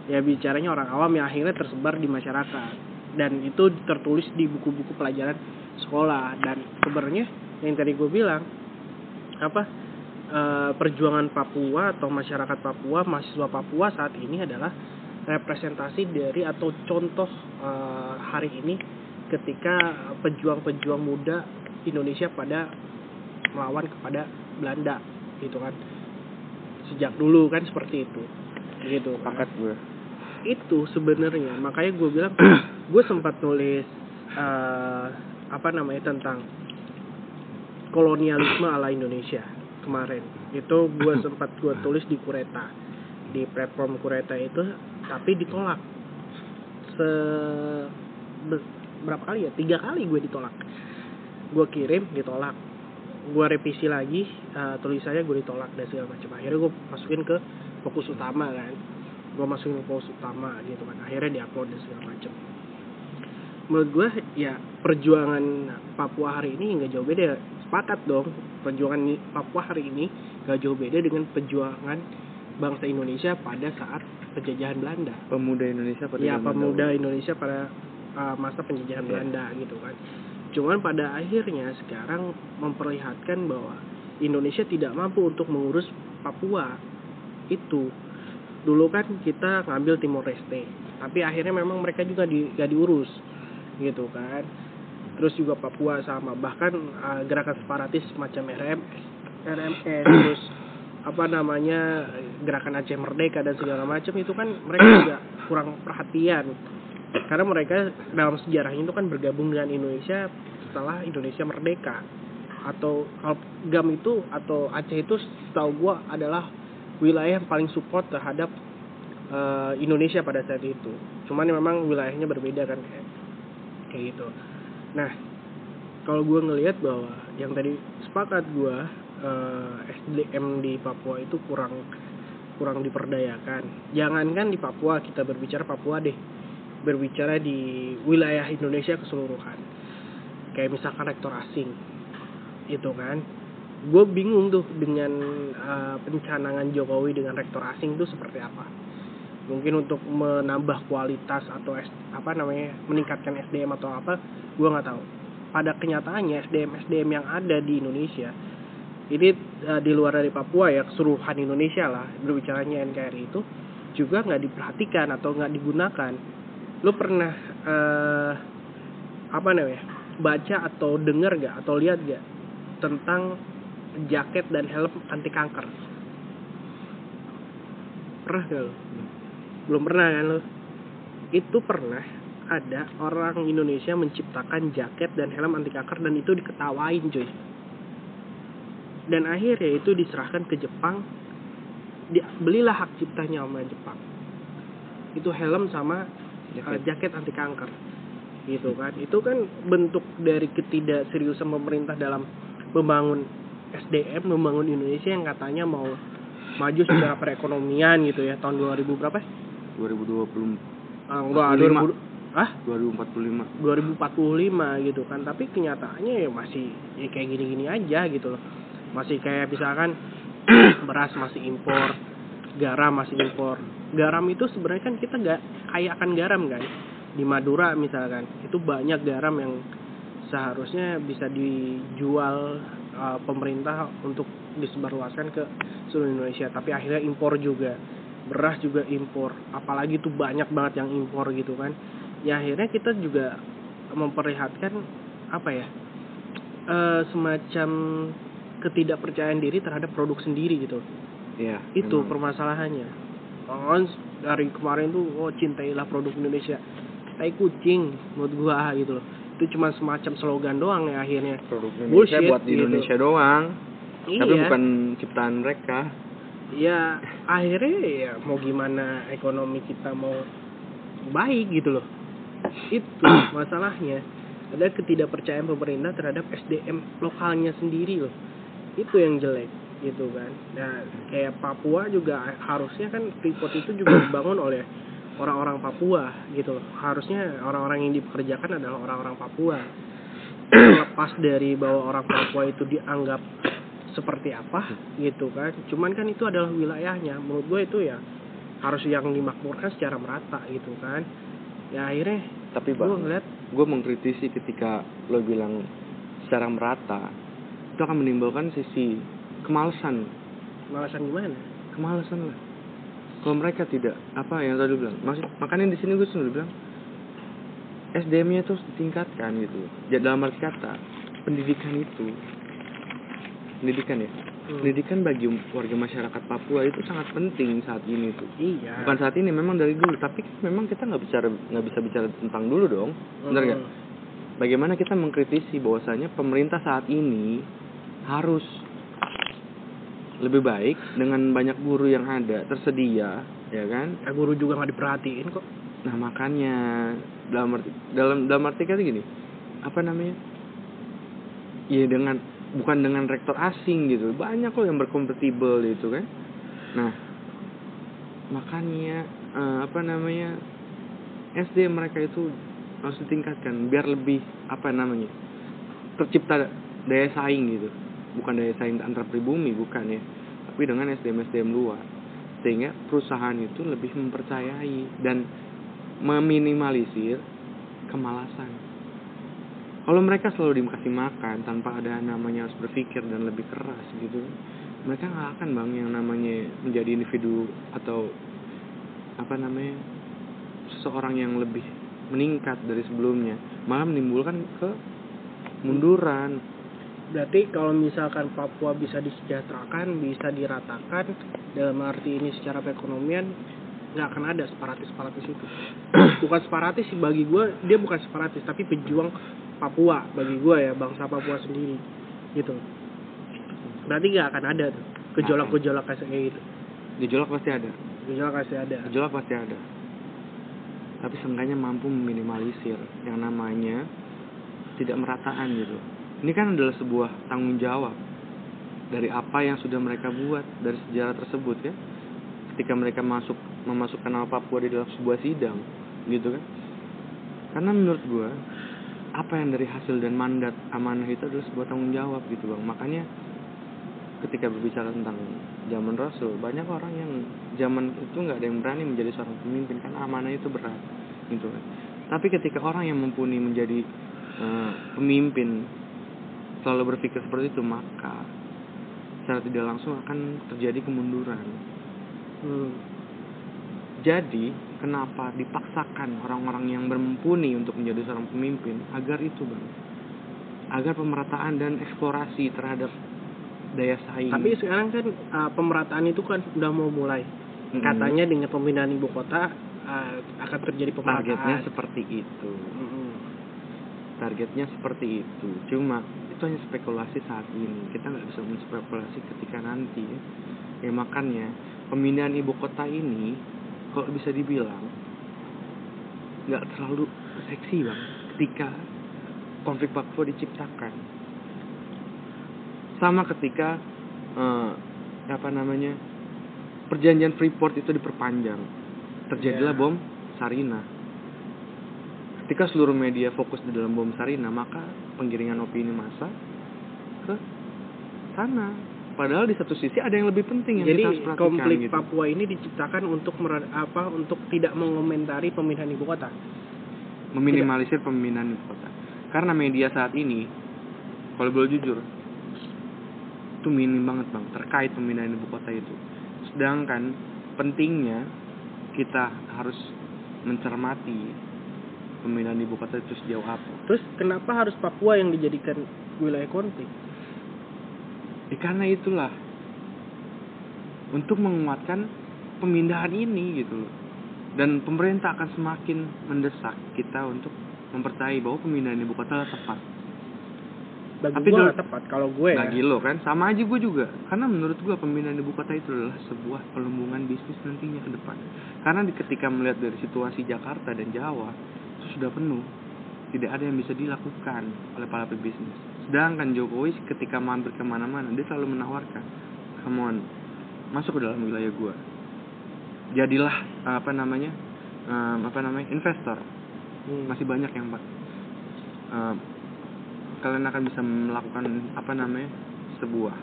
ya bicaranya orang awam yang akhirnya tersebar di masyarakat. Dan itu tertulis di buku-buku pelajaran sekolah. Dan sebenarnya yang tadi gue bilang apa eh, perjuangan Papua atau masyarakat Papua mahasiswa Papua saat ini adalah representasi dari atau contoh eh, hari ini ketika pejuang-pejuang muda Indonesia pada melawan kepada Belanda gitu kan. Sejak dulu kan seperti itu gitu kan.
Gue
itu sebenarnya makanya gue bilang gue sempat nulis eh, apa namanya tentang kolonialisme ala Indonesia kemarin. Itu gue sempat gue tulis di Kureta di platform Kureta itu tapi ditolak. Se be- berapa kali ya? Tiga kali gue ditolak. Gue kirim ditolak gue revisi lagi eh, tulisannya gue ditolak dan segala macam akhirnya gue masukin ke fokus utama kan gue masukin ke fokus utama gitu kan akhirnya diupload dan segala macam menurut gue ya perjuangan Papua hari ini nggak jauh beda sepakat dong perjuangan Papua hari ini nggak jauh beda dengan perjuangan bangsa Indonesia pada saat penjajahan Belanda
pemuda Indonesia pada
ya pemuda. Indonesia pada uh, masa penjajahan
Iya.
Belanda gitu kan. Cuman pada akhirnya sekarang memperlihatkan bahwa Indonesia tidak mampu untuk mengurus Papua. Itu dulu kan kita ngambil Timor Leste, tapi akhirnya memang mereka juga di, gak diurus gitu kan. Terus juga Papua sama bahkan uh, gerakan separatis semacam RMS, RMS terus apa namanya gerakan Aceh Merdeka dan segala macam itu kan mereka juga kurang perhatian karena mereka dalam sejarahnya itu kan bergabung dengan Indonesia setelah Indonesia merdeka. Atau kalau GAM itu atau Aceh itu setahu gua adalah wilayah yang paling support terhadap eh, Indonesia pada saat itu. Cuman memang wilayahnya berbeda kan kayak kayak gitu. Nah kalau gua ngelihat bahwa yang tadi sepakat gua eh, SDM di Papua itu kurang kurang diperdayakan. Jangankan di Papua kita berbicara Papua deh berbicara di wilayah Indonesia keseluruhan. Kayak misalkan rektor asing itu kan. Gue bingung tuh dengan uh, pencanangan Jokowi dengan rektor asing itu seperti apa. Mungkin untuk menambah kualitas atau S- apa namanya meningkatkan SDM atau apa gue nggak tahu. Pada kenyataannya SDM SDM yang ada di Indonesia ini uh, di luar dari Papua ya keseluruhan Indonesia lah berbicaranya NKRI itu juga nggak diperhatikan atau nggak digunakan lu pernah eh, apa namanya baca atau dengar gak atau lihat gak tentang jaket dan helm anti kanker? Pernah gak lu? Belum pernah kan lu? Itu pernah ada orang Indonesia menciptakan jaket dan helm anti kanker dan itu diketawain cuy. Dan akhirnya itu diserahkan ke Jepang. Belilah hak ciptanya sama Jepang. Itu helm sama uh, jaket anti kanker. Gitu kan. Itu kan bentuk dari ketidakseriusan pemerintah dalam membangun SDM membangun Indonesia yang katanya mau maju secara perekonomian gitu ya. Tahun 2000 berapa?
2020
Ah, enggak 2000 ah
2045
2045 gitu kan. Tapi kenyataannya ya masih ya kayak gini-gini aja gitu loh. Masih kayak misalkan beras masih impor garam masih impor garam itu sebenarnya kan kita nggak kaya akan garam kan di Madura misalkan itu banyak garam yang seharusnya bisa dijual uh, pemerintah untuk disebarluaskan ke seluruh Indonesia. Tapi akhirnya impor juga beras juga impor. Apalagi tuh banyak banget yang impor gitu kan. Ya akhirnya kita juga memperlihatkan apa ya eh, semacam ketidakpercayaan diri terhadap produk sendiri gitu.
Iya.
itu
memang.
permasalahannya kan dari kemarin tuh oh cintailah produk Indonesia tai kucing menurut gua gitu loh itu cuma semacam slogan doang ya akhirnya
produk Indonesia
Bullshit,
buat di
gitu.
Indonesia doang. Tapi
Iya.
bukan ciptaan mereka.
ya akhirnya ya mau gimana ekonomi kita mau baik gitu loh itu masalahnya ada ketidakpercayaan pemerintah terhadap SDM lokalnya sendiri loh itu yang jelek gitu kan. Nah kayak Papua juga harusnya kan Freeport itu juga dibangun oleh orang-orang Papua gitu. Loh harusnya orang-orang yang dipekerjakan adalah orang-orang Papua. Lepas dari bahwa orang Papua itu dianggap seperti apa gitu kan. Cuman kan itu adalah wilayahnya. Menurut gue itu ya harus yang dimakmurkan secara merata gitu kan. Ya akhirnya
Tapi
gue ngeliat
gue mengkritisi ketika lo bilang secara merata itu akan menimbulkan sisi kemalasan,
malasan gimana
kemalasan lah. Kalau mereka tidak apa yang tadi bilang, maksud makanya di sini gue selalu bilang SDM-nya itu harus ditingkatkan gitu. Ya, dalam arti kata pendidikan itu pendidikan ya
Hmm.
pendidikan bagi warga masyarakat Papua itu sangat penting saat ini tuh
iya
bukan saat ini memang dari dulu tapi memang kita nggak bicara nggak bisa bicara tentang dulu dong benar nggak
Hmm.
bagaimana kita mengkritisi bahwasanya pemerintah saat ini harus lebih baik dengan banyak guru yang ada tersedia ya kan?
Ya guru juga nggak diperhatiin kok.
Nah makanya dalam arti dalam dalam arti kata gini apa namanya? Ya dengan bukan dengan rektor asing gitu banyak kok yang berkompatibel itu kan? Nah makanya eh, apa namanya SD mereka itu harus ditingkatkan biar lebih apa namanya tercipta daya saing gitu. Bukan daya saing antar pribumi bukan ya tapi dengan SDM SDM luar. Sehingga perusahaan itu lebih mempercayai dan meminimalisir kemalasan. Kalau mereka selalu dikasih makan tanpa ada namanya harus berpikir dan lebih keras gitu mereka nggak akan bang yang namanya menjadi individu atau apa namanya seseorang yang lebih meningkat dari sebelumnya. Malah menimbulkan kemunduran
berarti kalau misalkan Papua bisa disejahterakan bisa diratakan dalam arti ini secara perekonomian nggak akan ada separatis separatis itu. Bukan separatis sih bagi gue dia bukan separatis tapi pejuang Papua bagi gue ya bangsa Papua sendiri gitu. Berarti nggak akan ada tuh gejolak-gejolak kayak gitu.
Gejolak pasti ada.
Gejolak pasti ada.
Gejolak pasti ada. Tapi seenggaknya mampu meminimalisir yang namanya tidak merataan gitu ini kan adalah sebuah tanggung jawab dari apa yang sudah mereka buat dari sejarah tersebut ya ketika mereka masuk memasukkan nama Papua di dalam sebuah sidang gitu kan? Karena menurut gua apa yang dari hasil dan mandat amanah itu adalah sebuah tanggung jawab gitu bang. Makanya ketika berbicara tentang zaman Rasul banyak orang yang zaman itu nggak ada yang berani menjadi seorang pemimpin karena amanah itu berat gitu kan? Tapi ketika orang yang mumpuni menjadi eh, pemimpin selalu berpikir seperti itu maka secara tidak langsung akan terjadi kemunduran.
Hmm.
jadi kenapa dipaksakan orang-orang yang bermumpuni untuk menjadi seorang pemimpin? Agar itu bang. Agar pemerataan dan eksplorasi terhadap daya saing.
Tapi sekarang kan uh, pemerataan itu kan udah mau mulai.
Mm-mm.
katanya dengan pemindahan ibu kota uh, akan terjadi
targetnya
pemerataan
seperti itu.
Mm-mm.
targetnya seperti itu. Cuma itu hanya spekulasi saat ini. Kita nggak bisa menspekulasi ketika nanti ya, ya makanya pemindahan ibu kota ini kalau bisa dibilang nggak terlalu seksi bang ketika konflik Papua diciptakan. Sama ketika eh, apa namanya perjanjian Freeport itu diperpanjang. Terjadilah
Ya.
bom Sarina ketika seluruh media fokus di dalam bom Sarina maka penggiringan opini massa ke sana padahal di satu sisi ada yang lebih penting yang
Jadi
kita harus perhatikan
konflik
gitu.
Papua ini diciptakan untuk mer- apa untuk tidak mengomentari pemindahan ibu kota.
meminimalisir pemindahan ibu kota karena media saat ini kalau boleh jujur itu minim banget bang terkait pemindahan ibu kota itu sedangkan pentingnya kita harus mencermati pemindahan ibu kota itu sejauh apa
Terus kenapa harus Papua yang dijadikan wilayah konflik?
Ya, karena itulah untuk menguatkan pemindahan ini gitu loh. Dan pemerintah akan semakin mendesak kita untuk mempercayai bahwa pemindahan ibu kota adalah tepat.
Bagi
Tapi
gue
dulu-
tepat kalau gue ya.
Bagi lo kan, sama aja gue juga. Karena menurut gue pemindahan ibu kota itu adalah sebuah pelembungan bisnis nantinya ke depan. Karena di, ketika melihat dari situasi Jakarta dan Jawa sudah penuh, tidak ada yang bisa dilakukan oleh para pebisnis. Sedangkan Jokowi ketika mampir ke mana-mana dia selalu menawarkan, come on, masuk ke dalam wilayah gue. Jadilah apa namanya, em, apa namanya investor
Hmm.
masih banyak yang pak eh, kalian akan bisa melakukan apa namanya sebuah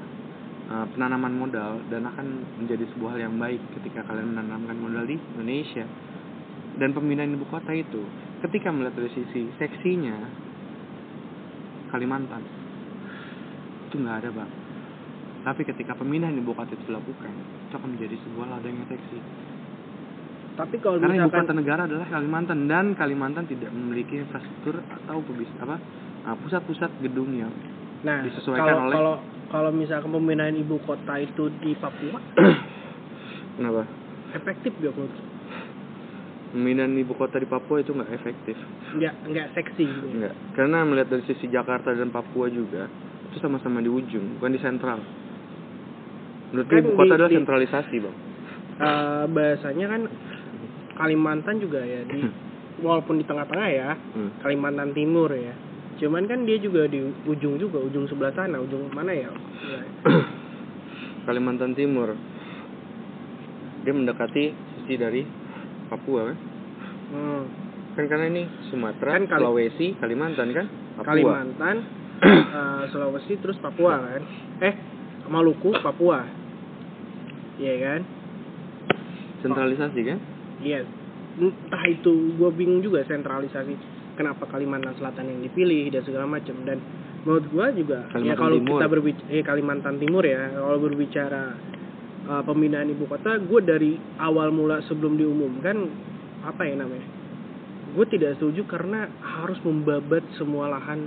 eh, penanaman modal dan akan menjadi sebuah hal yang baik ketika kalian menanamkan modal di Indonesia dan pemindahan ibu kota itu ketika melihat dari sisi seksinya Kalimantan itu nggak ada bang tapi ketika pemindahan ibu kota itu dilakukan itu akan menjadi sebuah ladang yang seksi
Tapi kalau
karena ibu
misalkan
kota negara adalah Kalimantan dan Kalimantan tidak memiliki infrastruktur atau pebis apa uh, pusat-pusat gedung yang
nah
disesuaikan
kalau
oleh-
kalau kalau misalkan pemindahan ibu kota itu di Papua
kenapa
efektif gak menurut?
Pemindahan ibu kota di Papua itu nggak efektif.
Nggak nggak seksi. Gitu.
nggak. Karena melihat dari sisi Jakarta dan Papua juga itu sama-sama di ujung bukan di sentral. Menurut
Kan
ibu kota
di-
adalah
di-
sentralisasi bang.
Eh, bahasanya kan Kalimantan juga ya di walaupun di tengah-tengah ya
Hmm.
Kalimantan Timur ya. Cuman kan dia juga di ujung juga ujung sebelah sana ujung mana ya.
Kalimantan Timur. Dia mendekati sisi dari Papua kan?
Hmm.
kan karena ini Sumatera
Kan Kali-
Sulawesi Kalimantan kan? Papua.
Kalimantan eh, Sulawesi terus Papua kan? Eh Maluku Papua. Iya kan?
Sentralisasi kan?
Iya. Entah itu gue bingung juga sentralisasi kenapa Kalimantan Selatan yang dipilih dan segala macam. Dan menurut gue juga ya
Kalimantan
kalau
Timur.
kita berbicara eh, Kalimantan Timur ya kalau berbicara eh, pemindahan ibu kota gue dari awal mula sebelum diumumkan apa ya namanya gue tidak setuju karena harus membabat semua lahan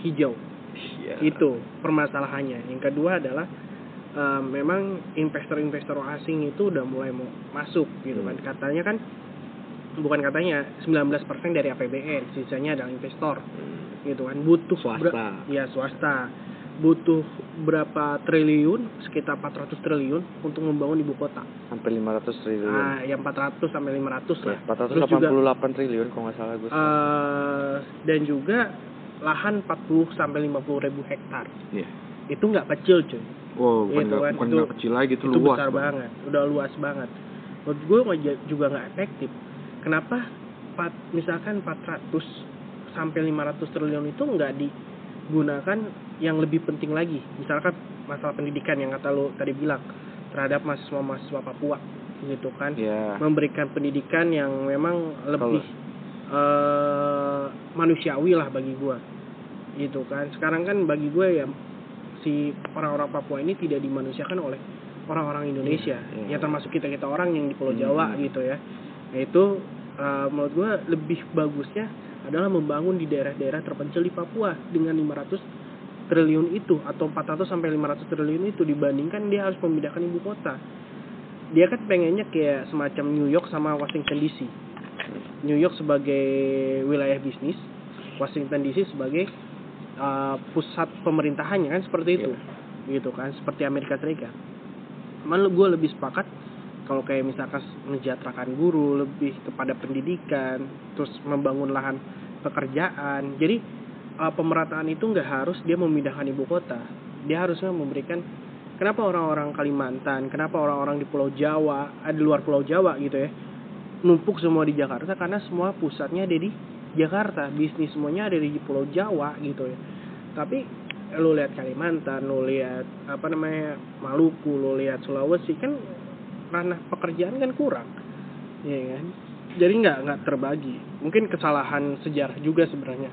hijau
Iya.
itu permasalahannya yang kedua adalah eh, memang investor-investor asing itu udah mulai mau masuk gitu kan
Hmm.
katanya kan bukan katanya 19% dari APBN sisanya adalah investor gitu kan butuh
Swasta.
ya swasta butuh berapa triliun sekitar 400 triliun untuk membangun ibu kota.
Sampai 500 triliun.
Nah yang 400 sampai 500
ya,
lah. Terus
488 triliun kalau nggak salah gue
eh, dan juga lahan 40 sampai 50 ribu hektar.
Iya.
itu nggak kecil cuy.
Wow bukan
Itu
nggak
kan,
bukan
itu-
nggak kecil lagi itu,
itu
luas
besar
Bang.
banget udah luas banget. Menurut gue juga nggak efektif. Kenapa Pat- misalkan 400 sampai 500 triliun itu nggak digunakan yang lebih penting lagi. Misalkan masalah pendidikan yang kata lo tadi bilang terhadap mahasiswa-mahasiswa Papua gitu kan.
Ya
memberikan pendidikan yang memang lebih eh, manusiawi lah bagi gua gitu kan. Sekarang kan bagi gue ya si orang-orang Papua ini tidak dimanusiakan oleh orang-orang Indonesia.
Iya, iya.
ya termasuk kita kita orang yang di Pulau
Hmm.
Jawa gitu ya. Itu eh, menurut gue lebih bagusnya adalah membangun di daerah-daerah terpencil di Papua dengan 500 triliun itu atau 400 sampai 500 triliun itu dibandingkan dia harus memindahkan ibu kota. Dia kan pengennya kayak semacam New York sama Washington DC New York sebagai wilayah bisnis Washington DC sebagai uh, pusat pemerintahannya kan seperti itu. Gitu kan seperti Amerika Serikat. Cuman gue lebih sepakat kalau kayak misalkan menjaterakan guru lebih kepada pendidikan terus membangun lahan pekerjaan. Jadi uh, pemerataan itu nggak harus dia memindahkan ibu kota. Dia harusnya memberikan kenapa orang-orang Kalimantan kenapa orang-orang di Pulau Jawa ada di luar Pulau Jawa gitu ya numpuk semua di Jakarta? Karena semua pusatnya ada di Jakarta bisnis semuanya ada di Pulau Jawa gitu ya. Tapi lu lihat Kalimantan lu lihat apa namanya Maluku lu lihat Sulawesi kan ranah pekerjaan kan kurang. Ya kan? Jadi nggak nggak terbagi. Mungkin kesalahan sejarah juga sebenarnya.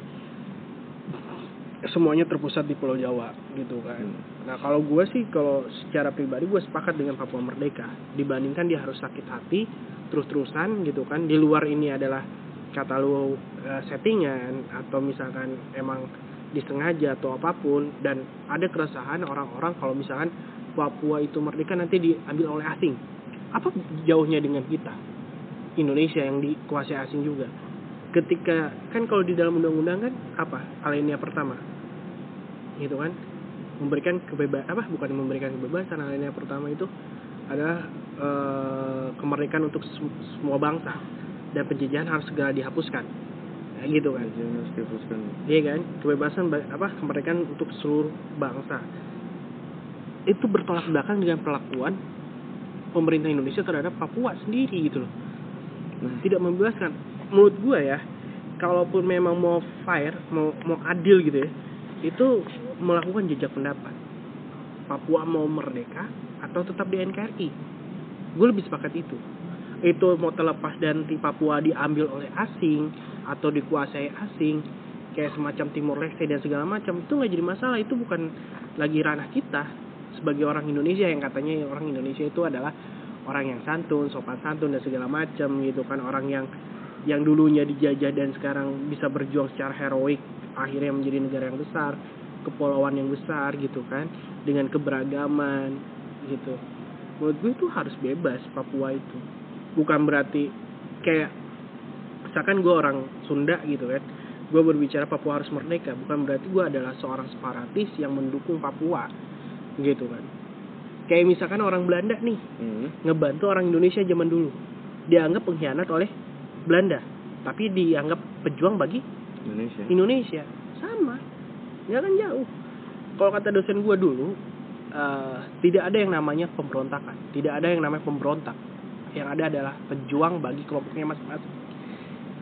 Semuanya terpusat di Pulau Jawa gitu kan.
Hmm.
Nah kalau gue sih kalau secara pribadi gue sepakat dengan Papua Merdeka. Dibandingkan dia harus sakit hati terus-terusan gitu kan. Di luar ini adalah kata lu uh, settingan atau misalkan emang disengaja atau apa pun dan ada keresahan orang-orang kalau misalkan Papua itu merdeka nanti diambil oleh asing apa jauhnya dengan kita? Indonesia yang dikuasai asing juga. Ketika kan kalau di dalam undang-undang kan apa? Alinea pertama. Gitu kan? Memberikan kebebasan apa? Bukan memberikan kebebasan alinea pertama itu adalah e, kemerdekaan untuk semua bangsa. Dan penjajahan harus segera dihapuskan. Ya, gitu kan?
Harus dihapuskan.
Iya kan? Kebebasan apa? Kemerdekaan untuk seluruh bangsa. Itu bertolak belakang dengan perlakuan pemerintah Indonesia terhadap Papua sendiri gitu loh. Nah. tidak membebaskan. Menurut gue ya kalaupun memang mau fair mau mau adil gitu ya itu melakukan jejak pendapat. Papua mau merdeka atau tetap di NKRI gue lebih sepakat itu. Itu mau terlepas dan di Papua diambil oleh asing atau dikuasai asing kayak semacam Timur Leste dan segala macam itu nggak jadi masalah. Itu bukan lagi ranah kita sebagai orang Indonesia yang katanya orang Indonesia itu adalah orang yang santun sopan santun dan segala macam gitu kan. Orang yang yang dulunya dijajah dan sekarang bisa berjuang secara heroik akhirnya menjadi negara yang besar kepulauan yang besar gitu kan. Dengan keberagaman gitu. Menurut gue itu harus bebas Papua itu. Bukan berarti kayak misalkan gue orang Sunda gitu kan gue berbicara Papua harus merdeka. Bukan berarti gue adalah seorang separatis yang mendukung Papua gitu kan. Kayak misalkan orang Belanda nih hmm. ngebantu orang Indonesia zaman dulu. Dianggap pengkhianat oleh Belanda tapi dianggap pejuang bagi
Indonesia.
Indonesia. Sama. Nggak kan jauh. Kalau kata dosen gue dulu uh, tidak ada yang namanya pemberontakan. Tidak ada yang namanya pemberontak. Yang ada adalah pejuang bagi kelompoknya masing-masing.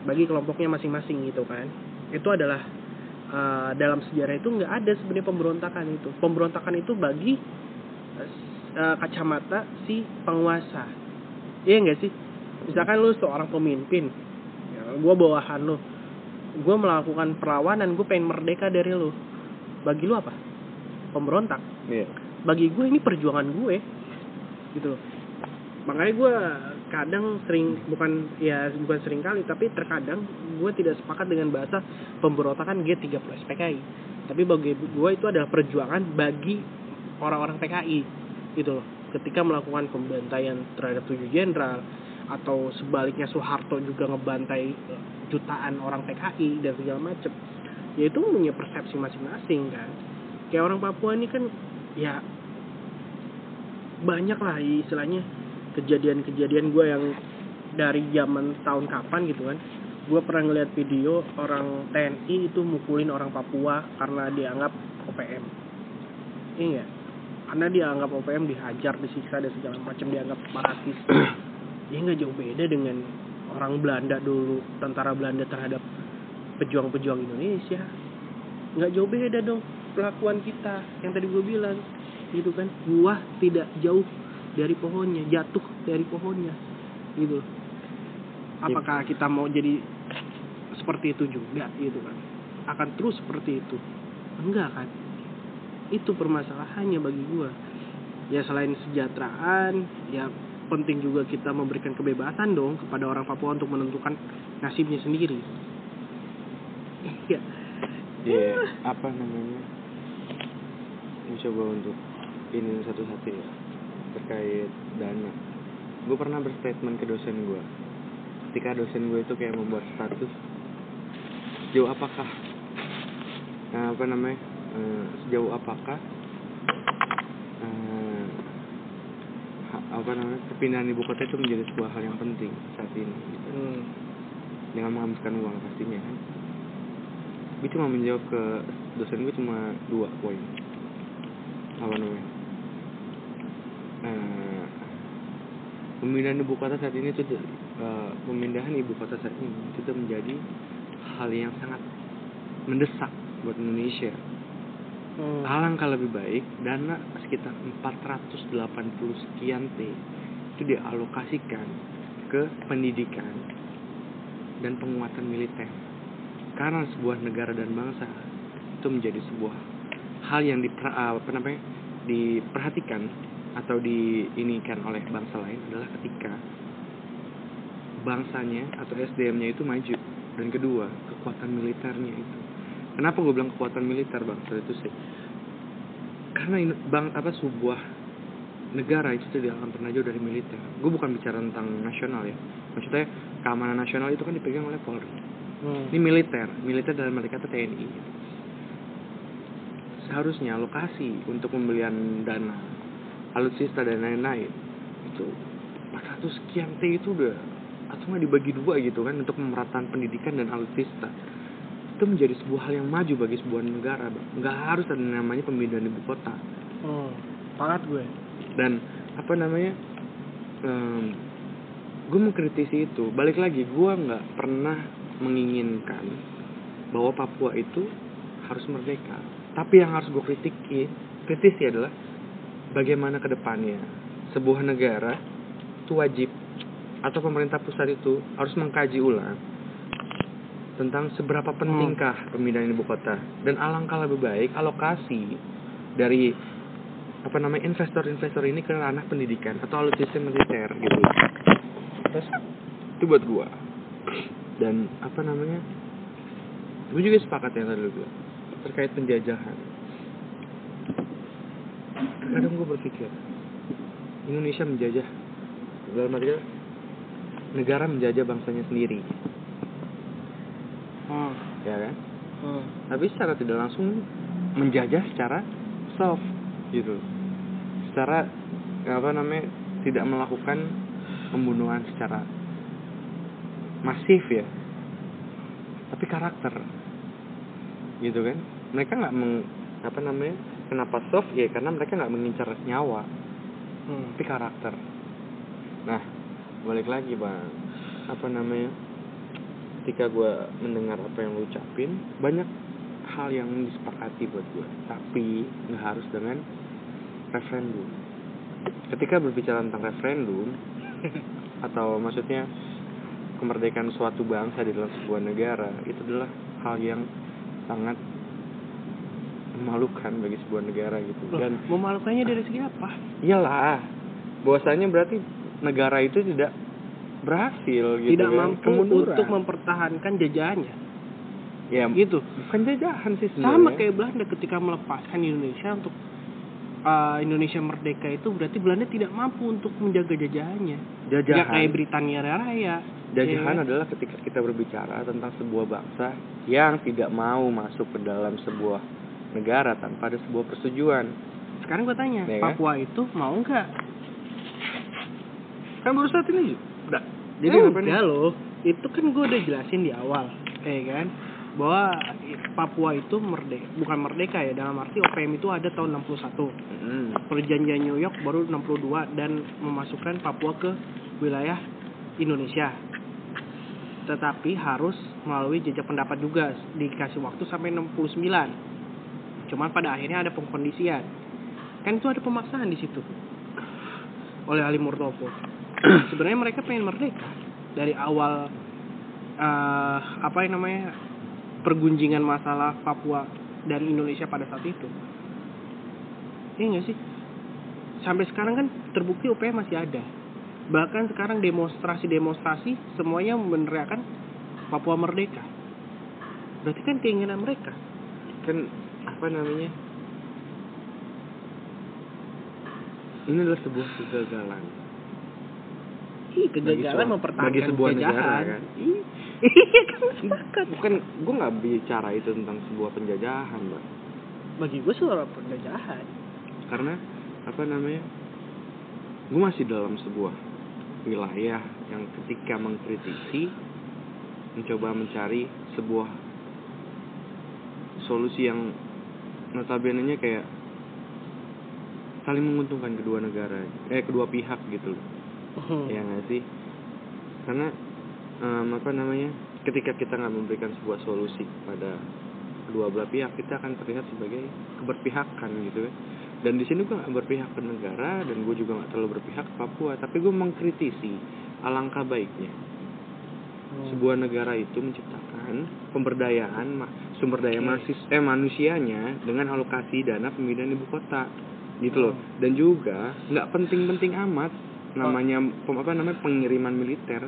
Bagi kelompoknya masing-masing gitu kan. Itu adalah uh, dalam sejarah itu nggak ada sebenarnya pemberontakan itu. Pemberontakan itu bagi uh, kacamata si penguasa. Iya nggak sih? Misalkan lu seorang pemimpin ya, gue bawahan lu. Gue melakukan perlawanan gue pengen merdeka dari lu. Bagi lu apa? Pemberontak.
Yeah.
bagi gue ini perjuangan gue gitu loh. Makanya gue kadang sering bukan ya bukan sering kali tapi terkadang gue tidak sepakat dengan bahasa pemberontakan G30 SPKI tapi bagi gue itu adalah perjuangan bagi orang-orang PKI gitu loh. Ketika melakukan pembantaian terhadap tujuh jenderal atau sebaliknya Soeharto juga ngebantai eh, jutaan orang PKI dan segala macem ya itu punya persepsi masing-masing kan. Kayak orang Papua ini kan ya banyak lah istilahnya kejadian-kejadian gue yang dari zaman tahun kapan gitu kan. Gue pernah ngeliat video orang TNI itu mukulin orang Papua karena dianggap OPM iya karena dianggap OPM dihajar disiksa dan segala macam dianggap parasis ya nggak? Jauh beda dengan orang Belanda dulu tentara Belanda terhadap pejuang-pejuang Indonesia. Nggak jauh beda dong pelakuan kita yang tadi gue bilang gitu kan. Buah tidak jauh dari pohonnya jatuh dari pohonnya gitu. Apakah kita mau jadi seperti itu juga gitu kan? Akan terus seperti itu? Enggak kan? Itu permasalahannya bagi gua. Ya selain sejahteraan ya penting juga kita memberikan kebebasan dong kepada orang Papua untuk menentukan nasibnya sendiri.
Iya. Ya apa namanya? Mencoba untuk ini satu-satu ya terkait dana gue pernah berstatement ke dosen gue ketika dosen gue itu kayak membuat status jauh apakah Nah, apa namanya? eh, sejauh apakah ha- apa namanya? perpindahan ibu kota itu menjadi sebuah hal yang penting saat ini gitu.
Hmm.
dengan menghabiskan uang pastinya kan gue cuma menjawab ke dosen gue cuma dua poin apa namanya Eh, pemindahan ibu kota saat ini itu eh, pemindahan ibu kota saat ini itu menjadi hal yang sangat mendesak buat Indonesia
Hmm.
alangkah lebih baik dana sekitar 480 sekian T itu dialokasikan ke pendidikan dan penguatan militer karena sebuah negara dan bangsa itu menjadi sebuah hal yang diper, apa namanya diperhatikan atau diinikan oleh bangsa lain adalah ketika bangsanya atau SDM-nya itu maju. Dan kedua kekuatan militernya itu. Kenapa gue bilang kekuatan militer bangsa itu sih karena ini, bang apa sebuah negara itu tidak akan pernah jauh dari militer. Gue bukan bicara tentang nasional ya. Maksudnya keamanan nasional itu kan dipegang oleh Polri.
Hmm.
ini militer. Militer dalam mereka itu TNI seharusnya lokasi untuk pembelian dana alutsista dan lain-lain itu 400 sekian T itu udah atau nggak dibagi dua gitu kan untuk pemerataan pendidikan dan alutsista itu menjadi sebuah hal yang maju bagi sebuah negara Bang. nggak harus ada namanya pemindahan ibu kota
Hmm. Sepakat gue.
dan apa namanya gue mengkritisi itu balik lagi gue nggak pernah menginginkan bahwa Papua itu harus merdeka tapi yang harus gue kritiki kritisi adalah bagaimana ke depannya. Sebuah negara itu wajib. Atau pemerintah pusat itu harus mengkaji ulang tentang seberapa pentingkah pemindahan ibu kota. Dan alangkah lebih baik alokasi dari apa namanya investor-investor ini ke ranah pendidikan atau alutsista militer gitu. Terus itu buat gua. Dan apa namanya gue juga sepakat yang tadi lu bilang terkait penjajahan kadang gue berpikir Indonesia menjajah dalam arti negara menjajah bangsanya sendiri.
Hmm.
ya kan?
Hmm.
tapi secara tidak langsung menjajah secara soft gitu. Secara apa namanya tidak melakukan pembunuhan secara masif ya. Tapi karakter gitu kan? Mereka nggak meng apa namanya kenapa soft? Ya karena mereka nggak mengincar nyawa.
Hmm.
tapi karakter. Nah balik lagi bang. Apa namanya? Ketika gue mendengar apa yang lu ucapin banyak hal yang disepakati buat gue tapi nggak harus dengan referendum. Ketika berbicara tentang referendum atau maksudnya kemerdekaan suatu bangsa di dalam sebuah negara itu adalah hal yang sangat memalukan bagi sebuah negara gitu
Loh,
dan
memalukannya dari segi apa?
iyalah bahwasanya berarti negara itu tidak berhasil gitu
Tidak
kan.
mampu
Kemunduran.
untuk mempertahankan jajahannya.
ya
Gitu.
bukan jajahan sih
Sama
sebenarnya
kayak Belanda ketika melepaskan Indonesia untuk uh, Indonesia merdeka itu berarti Belanda tidak mampu untuk menjaga jajahannya. Ya
jajahan
kayak Britania Raya.
jajahan
ya.
adalah ketika kita berbicara tentang sebuah bangsa yang tidak mau masuk ke dalam sebuah negara tanpa ada sebuah persetujuan
Sekarang gue tanya,
Ya kan?
Papua itu mau nggak?
kan baru saat ini udah
Jadi
nih
enggak loh. Itu kan gue udah jelasin di awal, ya kan? Bahwa Papua itu merdeka, bukan merdeka ya dalam arti OPM itu ada tahun 61.
Hmm.
Perjanjian New York baru 62 dan memasukkan Papua ke wilayah Indonesia. Tetapi harus melalui jejak pendapat juga dikasih waktu sampai 69. Cuman pada akhirnya ada pengkondisian. Kan itu ada pemaksaan di situ. Oleh Ali Murtopo. Sebenarnya mereka pengen merdeka dari awal eh, apa yang namanya pergunjingan masalah Papua dan Indonesia pada saat itu. Iya nggak sih? Sampai sekarang kan terbukti UPM masih ada. Bahkan sekarang demonstrasi-demonstrasi semuanya meneriakan Papua merdeka. Berarti kan keinginan mereka.
kan apa namanya? Ini adalah sebuah kegagalan.
Ih, kegagalan mempertahankan
bagi sebuah
penjajahan.
negara, kan?
Ih, iya kan
bukan gue nggak bicara itu tentang sebuah penjajahan mbak.
Bagi gue suara penjajahan.
Karena apa namanya? Gue masih dalam sebuah wilayah yang ketika mengkritisi mencoba mencari sebuah solusi yang notabene nya kayak saling menguntungkan kedua negara eh kedua pihak gitu loh
Hmm.
ya nggak sih karena em, apa namanya ketika kita nggak memberikan sebuah solusi pada kedua belah pihak kita akan terlihat sebagai keberpihakan gitu kan dan di sini gue nggak berpihak ke negara dan gue juga nggak terlalu berpihak ke Papua tapi gue mengkritisi alangkah baiknya
Hmm.
sebuah negara itu menciptakan pemberdayaan sumber daya
Oke.
masis eh manusianya dengan alokasi dana pemindahan ibu kota. Gitu loh.
Oh.
dan juga nggak penting-penting amat. Namanya pem- apa namanya pengiriman militer.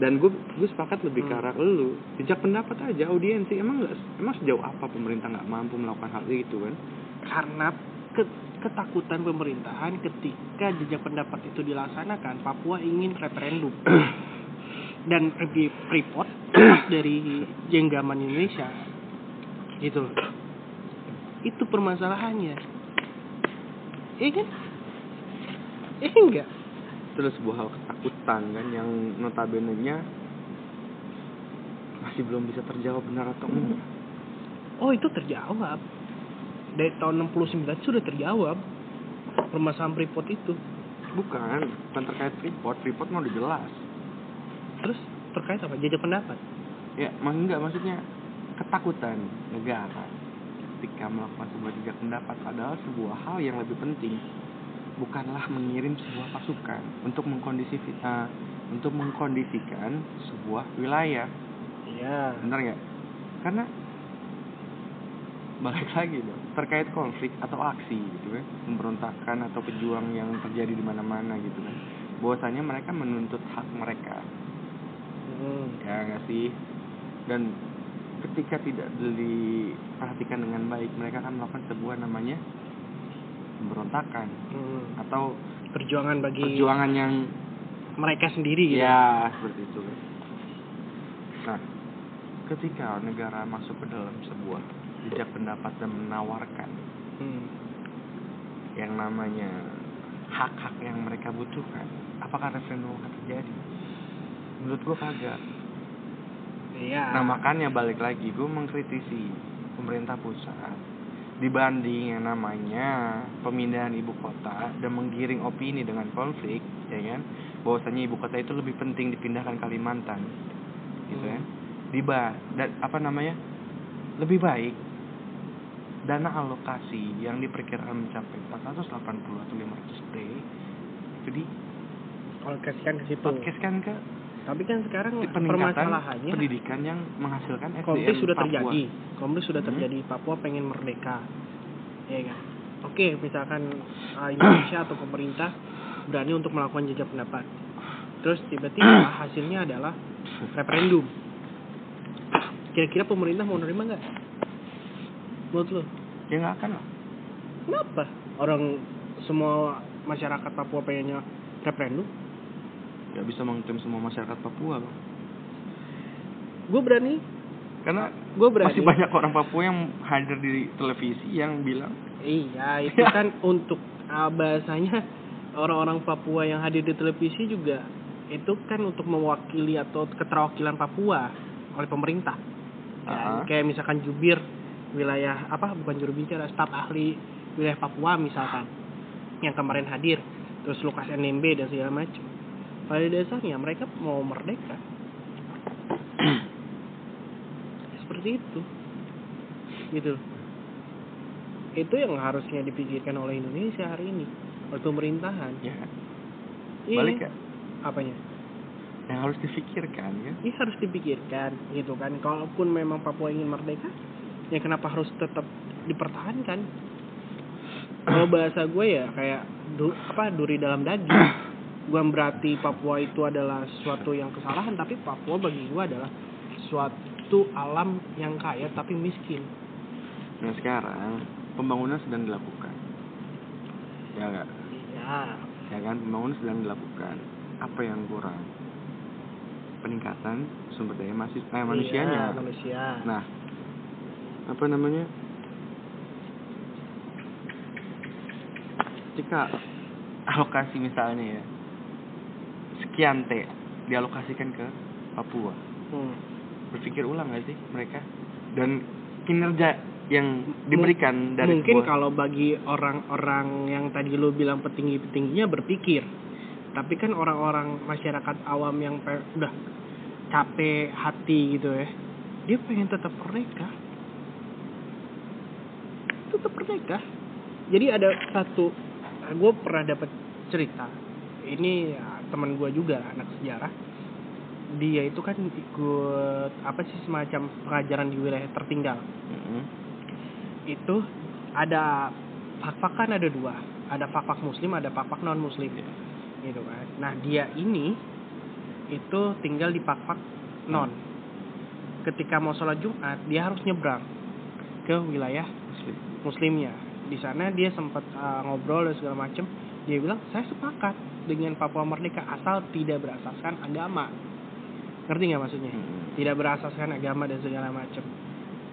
Dan gue gue sepakat lebih ke
Hmm.
arah lu. Jejak pendapat aja audiensi. Emang nggak emang sejauh apa pemerintah nggak mampu melakukan hal itu kan?
Karena ke- ketakutan pemerintahan ketika jejak pendapat itu dilaksanakan Papua ingin referendum. Dan di Freeport dari jenggaman Indonesia gitu loh. Itu permasalahannya. Iya kan? Iya enggak?
Itu adalah sebuah hal ketakutan kan yang notabene nya masih belum bisa terjawab benar atau enggak.
Oh itu terjawab. Dari tahun 69 sudah terjawab permasalahan Freeport itu.
Bukan bukan terkait Freeport Freeport mau udah jelas.
Terus terkait apa? Jejak pendapat?
Ya mak enggak maksudnya ketakutan negara ketika melakukan sebuah jejak pendapat. Adalah sebuah hal yang lebih penting bukanlah mengirim sebuah pasukan untuk mengkondisi eh, untuk mengkondisikan sebuah wilayah.
Iya.
Benar nggak? Karena balik lagi dong terkait konflik atau aksi gitu kan pemberontakan atau pejuang yang terjadi di mana-mana gitu kan bahwasanya mereka menuntut hak mereka.
Hmm.
ya nggak sih? Dan ketika tidak diperhatikan dengan baik mereka akan melakukan sebuah namanya pemberontakan
Hmm.
atau
perjuangan bagi
perjuangan yang
mereka sendiri gitu.
ya seperti itu nah ketika negara masuk ke dalam sebuah jejak pendapat dan menawarkan
Hmm.
yang namanya hak-hak yang mereka butuhkan apakah referendum akan terjadi menurut gua kagak
Iya.
Nah makanya balik lagi gue mengkritisi pemerintah pusat dibanding yang namanya pemindahan ibu kota dan menggiring opini dengan konflik ya kan? Bahwasanya ibu kota itu lebih penting dipindahkan Kalimantan gitu ya. Diba dan apa namanya? Lebih baik dana alokasi yang diperkirakan mencapai 480 atau 500 t itu di
kalau kasihkan ke situ.
podcastkan ke
Tapi kan sekarang permasalahannya
pendidikan yang menghasilkan SDM
konflik sudah
Papua.
terjadi. Konflik sudah
Hmm.
terjadi. Papua pengen merdeka. Ya kan? Oke, misalkan uh, Indonesia atau pemerintah berani untuk melakukan jejak pendapat. Terus tiba-tiba hasilnya adalah referendum. Kira-kira pemerintah mau nerima nggak? Menurut lo?
ya nggak akan lah
Kenapa? Orang semua masyarakat Papua pengennya referendum?
Nggak bisa mengklaim semua masyarakat Papua bang.
Gue berani.
karena
Gue berani.
masih banyak orang Papua yang hadir di televisi yang bilang
Iya, itu kan untuk uh, bahasanya orang-orang Papua yang hadir di televisi juga itu kan untuk mewakili atau keterwakilan Papua oleh pemerintah.
Ah.
Kan? Kayak misalkan jubir wilayah apa bukan juru bicara staf ahli wilayah Papua misalkan yang kemarin hadir terus Lukas NMB dan segala macam. Pada dasarnya mereka mau merdeka. Seperti itu. Gitu. Itu yang harusnya dipikirkan oleh Indonesia hari ini, oleh pemerintahan.
ya
Iya.
balik ya
Apanya?
yang harus difikirkan kan
Ini harus dipikirkan gitu kan. Kalaupun memang Papua ingin merdeka, ya kenapa harus tetap dipertahankan? Kalau bahasa gue ya kayak du, apa duri dalam daging. Bukan berarti Papua itu adalah suatu yang kesalahan, tapi Papua bagi gue adalah suatu alam yang kaya tapi miskin.
nah sekarang pembangunan sedang dilakukan. Ya nggak?
Iya.
ya kan pembangunan sedang dilakukan. Apa yang kurang? Peningkatan sumber daya masih eh, manusianya.
Iya, manusia.
Nah apa namanya? Ketika alokasi misalnya ya sekian T. Dialokasikan ke Papua.
Hmm.
berpikir ulang gak sih mereka? Dan kinerja yang diberikan dari
mungkin
sebuah-
kalau bagi orang-orang yang tadi lu bilang petinggi-petingginya berpikir. Tapi kan orang-orang masyarakat awam yang pe- udah capek hati gitu ya dia pengen tetap merdeka. Tetap merdeka. Jadi ada satu gue pernah dapat cerita. Ini ya, teman gue juga anak sejarah. Dia itu kan ikut apa sih semacam pengajaran di wilayah tertinggal.
Mm-mm.
itu ada fak-fak kan ada dua. Ada fak-fak muslim ada fak-fak non muslim gitu kan. Nah dia ini itu tinggal di fak-fak non. Ketika mau sholat jumat dia harus nyebrang ke wilayah
Muslim.
muslimnya. Di sana dia sempat uh, ngobrol dan segala macem. Dia bilang saya sepakat dengan Papua Merdeka asal tidak berasaskan agama ngerti nggak maksudnya
Mm-mm.
tidak berasaskan agama dan segala macam.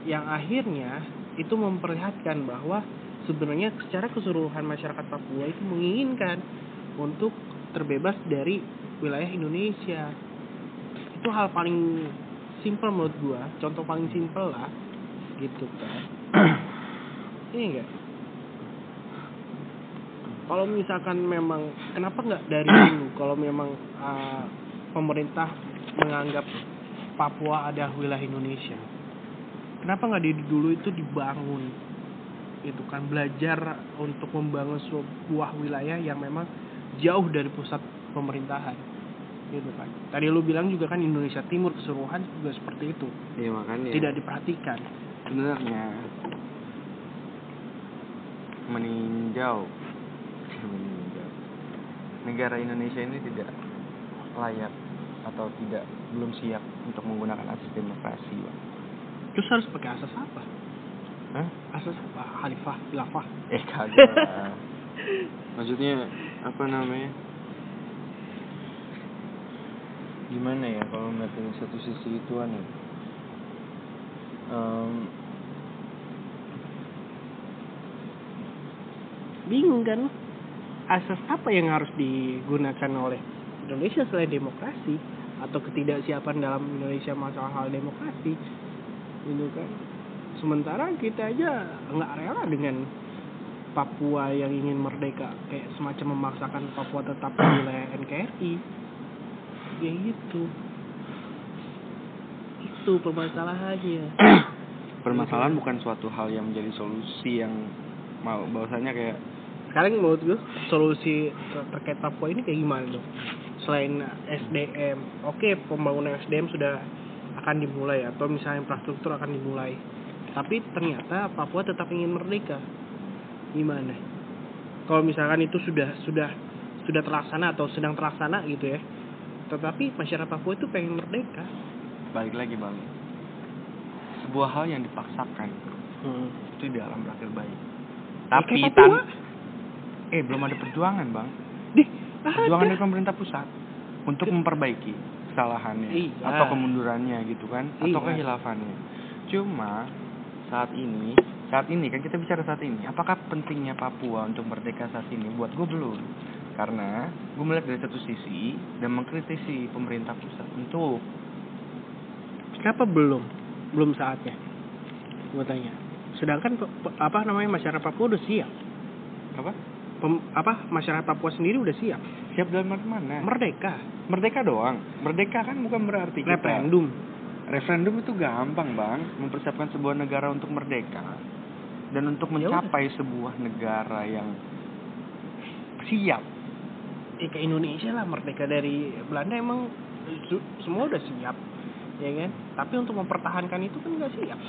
Yang akhirnya itu memperlihatkan bahwa sebenarnya secara keseluruhan masyarakat Papua itu menginginkan untuk terbebas dari wilayah Indonesia. Itu hal paling simpel menurut gua, contoh paling simpel lah gitu kan. Iya enggak? Kalau misalkan memang kenapa nggak dari dulu kalau memang uh, pemerintah menganggap Papua ada wilayah Indonesia. Kenapa nggak dari dulu itu dibangun? Itu kan belajar untuk membangun sebuah wilayah yang memang jauh dari pusat pemerintahan. Gitu kan. Tadi lu bilang juga kan Indonesia Timur keseluruhan juga seperti itu.
Iya makanya
Tidak diperhatikan.
sebenarnya meninjau negara Indonesia ini tidak layak atau tidak belum siap untuk menggunakan asas demokrasi Bang.
Terus harus pakai asas apa?
Hah?
Asas apa? Khalifah, khilafah.
eh kagak maksudnya apa namanya gimana ya kalau ngeliat dari satu sisi ituan ya Em,
Bingung kan? Asas apa yang harus digunakan oleh Indonesia selain demokrasi? Atau ketidaksiapan dalam Indonesia masalah hal demokrasi? Gitu kan. Sementara kita aja nggak rela dengan Papua yang ingin merdeka. Kayak semacam memaksakan Papua tetap di wilayah NKRI ya gitu. Itu permasalahannya.
Permasalahan bukan suatu hal yang menjadi solusi yang mau. Bahwasanya kayak
sekarang menurut gue solusi ter- terkait Papua ini kayak gimana dong selain SDM oke pembangunan SDM sudah akan dimulai atau misalnya infrastruktur akan dimulai. Tapi ternyata Papua tetap ingin merdeka. Gimana? Kalau misalkan itu sudah sudah sudah terlaksana atau sedang terlaksana gitu ya tetapi masyarakat Papua itu pengen merdeka.
Balik lagi bang. Sebuah hal yang dipaksakan
hmm.
itu di alam berakhir baik.
Ya,
tapi tan eh belum ada perjuangan bang
Dih,
perjuangan
ada.
dari pemerintah pusat untuk memperbaiki kesalahannya
Iya.
atau kemundurannya gitu kan atau
Iya.
kehilafannya cuma saat ini saat ini kan kita bicara saat ini apakah pentingnya Papua untuk merdeka saat ini buat gue belum karena gue melihat dari satu sisi dan mengkritisi pemerintah pusat untuk
Kenapa belum? Belum saatnya. Gue tanya. Sedangkan apa namanya masyarakat Papua udah siap.
apa
Pem- apa masyarakat Papua sendiri udah siap.
siap dalam arti mana
Merdeka.
merdeka doang merdeka kan bukan berarti kita
Referendum.
referendum itu gampang bang mempersiapkan sebuah negara untuk merdeka dan untuk
Ya
mencapai sebuah negara yang siap
Ya ke Indonesia lah merdeka dari Belanda emang semua udah siap. Ya kan? Tapi untuk mempertahankan itu kan nggak siap.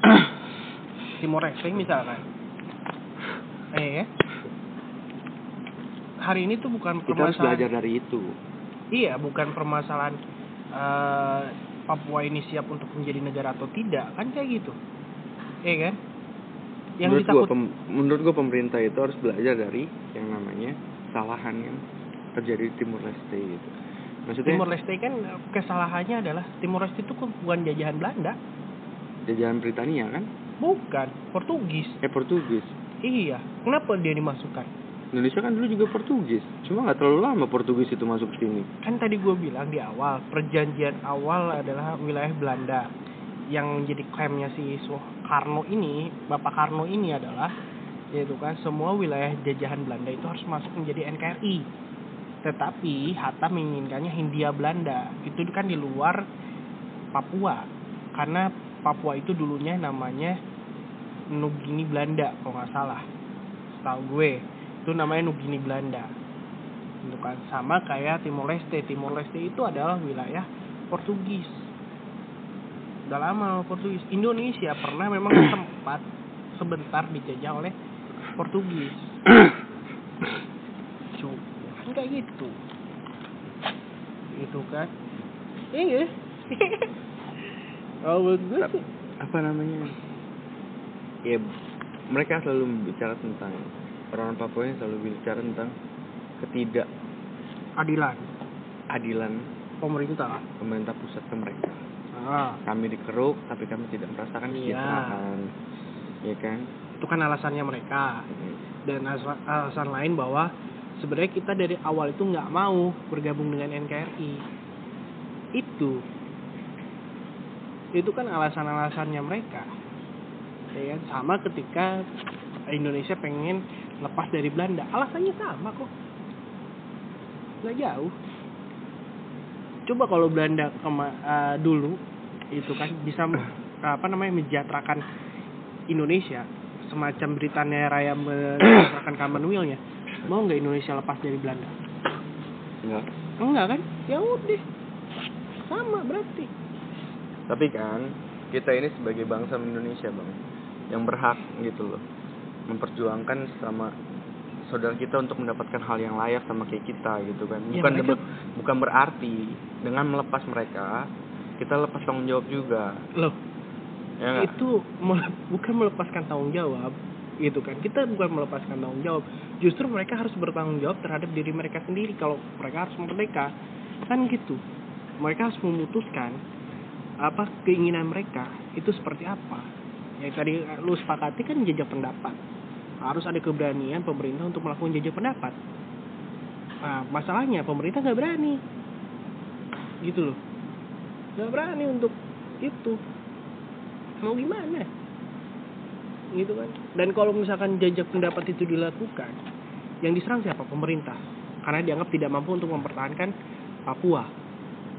Timor Leste misalkan. Eh ya. Hari ini tuh bukan
kita harus
permasalahan
belajar dari itu
Iya, bukan permasalahan eh, Papua ini siap untuk menjadi negara atau tidak, kan kayak gitu. Iya kan? Yang
menurut gua
ditakut
pem- menurut gua pemerintah itu harus belajar dari yang namanya kesalahan yang terjadi di Timur Leste gitu Maksudnya
Timor Leste kan kesalahannya adalah Timor Leste itu kan bukan jajahan Belanda,
jajahan Britania kan?
bukan Portugis.
Eh Portugis.
Iya, kenapa dia dimasukkan?
Indonesia kan dulu juga Portugis. Cuma nggak terlalu lama Portugis itu masuk sini.
Kan tadi gue bilang di awal, perjanjian awal adalah wilayah Belanda. Yang menjadi klaimnya si Soekarno ini, Bapak Karno ini adalah yaitu kan semua wilayah jajahan Belanda itu harus masuk menjadi NKRI. Tetapi Hatta menginginkannya Hindia Belanda. Itu kan di luar Papua. Karena Papua itu dulunya namanya Nugini Belanda kalau nggak salah. Setahu gue itu namanya Nugini Belanda. Itu kan sama kayak Timor Leste. Timor Leste itu adalah wilayah Portugis. Udah lama Portugis. Indonesia pernah memang sempat sebentar dijajah oleh Portugis. Cuma kan kayak gitu. Itu kan. Iya. Oh, menurut gue sih.
Apa namanya? Ya mereka selalu bicara tentang orang Papua yang selalu bicara tentang ketidakadilan
Adilan pemerintah.
pemerintah pusat ke mereka.
Ah,
Kami dikeruk tapi kami tidak merasakan
Iya.
kesejahteraan. Ya kan?
itu kan alasannya mereka. dan alasan, alasan lain bahwa sebenarnya kita dari awal itu nggak mau bergabung dengan NKRI itu itu kan alasan-alasannya mereka ya kan sama ketika Indonesia pengen lepas dari Belanda. Alasannya sama kok. Nggak jauh. Coba kalau Belanda kema- eh, dulu itu kan bisa apa namanya menjaterakan Indonesia. Semacam Britania Raya menjaterakan Commonwealth-nya. Mau nggak Indonesia lepas dari Belanda?
Enggak.
enggak kan? Ya udah. Sama berarti.
Tapi kan kita ini sebagai bangsa Indonesia bang, yang berhak gitu loh, memperjuangkan sama saudara kita untuk mendapatkan hal yang layak sama kayak kita gitu kan.
Ya,
Bukan
mereka-
bukan berarti dengan melepas mereka kita lepas tanggung jawab juga.
loh
Ya
itu mele- bukan melepaskan tanggung jawab gitu kan. Kita bukan melepaskan tanggung jawab. Justru mereka harus bertanggung jawab terhadap diri mereka sendiri. Kalau mereka harus merdeka kan gitu. Mereka harus memutuskan apa keinginan mereka itu seperti apa. Ya tadi lu sepakati kan jajak pendapat harus ada keberanian pemerintah untuk melakukan jajak pendapat. Nah masalahnya pemerintah nggak berani. Gitu loh. Nggak berani untuk itu. Mau gimana? Gitu kan. Dan kalau misalkan jajak pendapat itu dilakukan yang diserang siapa? Pemerintah. Karena dianggap tidak mampu untuk mempertahankan Papua.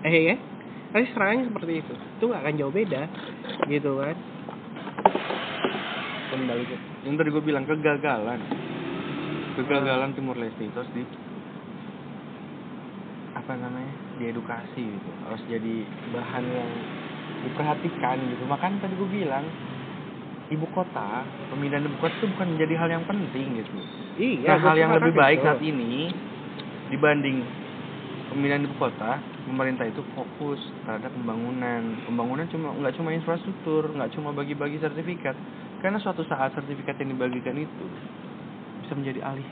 Eh ya? Tapi serangannya seperti itu. Itu nggak akan jauh beda. Gitu kan
kembali ke yang tadi gue bilang kegagalan. Kegagalan Timur Leste itu harus di apa namanya diedukasi gitu. Harus jadi bahan yang diperhatikan gitu. Makanya tadi gue bilang ibu kota pemindahan ibu kota itu bukan menjadi hal yang penting gitu.
Iya
nah, hal yang lebih baik
itu.
saat ini dibanding pemindahan ibu kota pemerintah itu fokus terhadap pembangunan. Pembangunan cuma nggak cuma infrastruktur nggak cuma bagi-bagi sertifikat karena suatu saat sertifikat yang dibagikan itu bisa menjadi alih.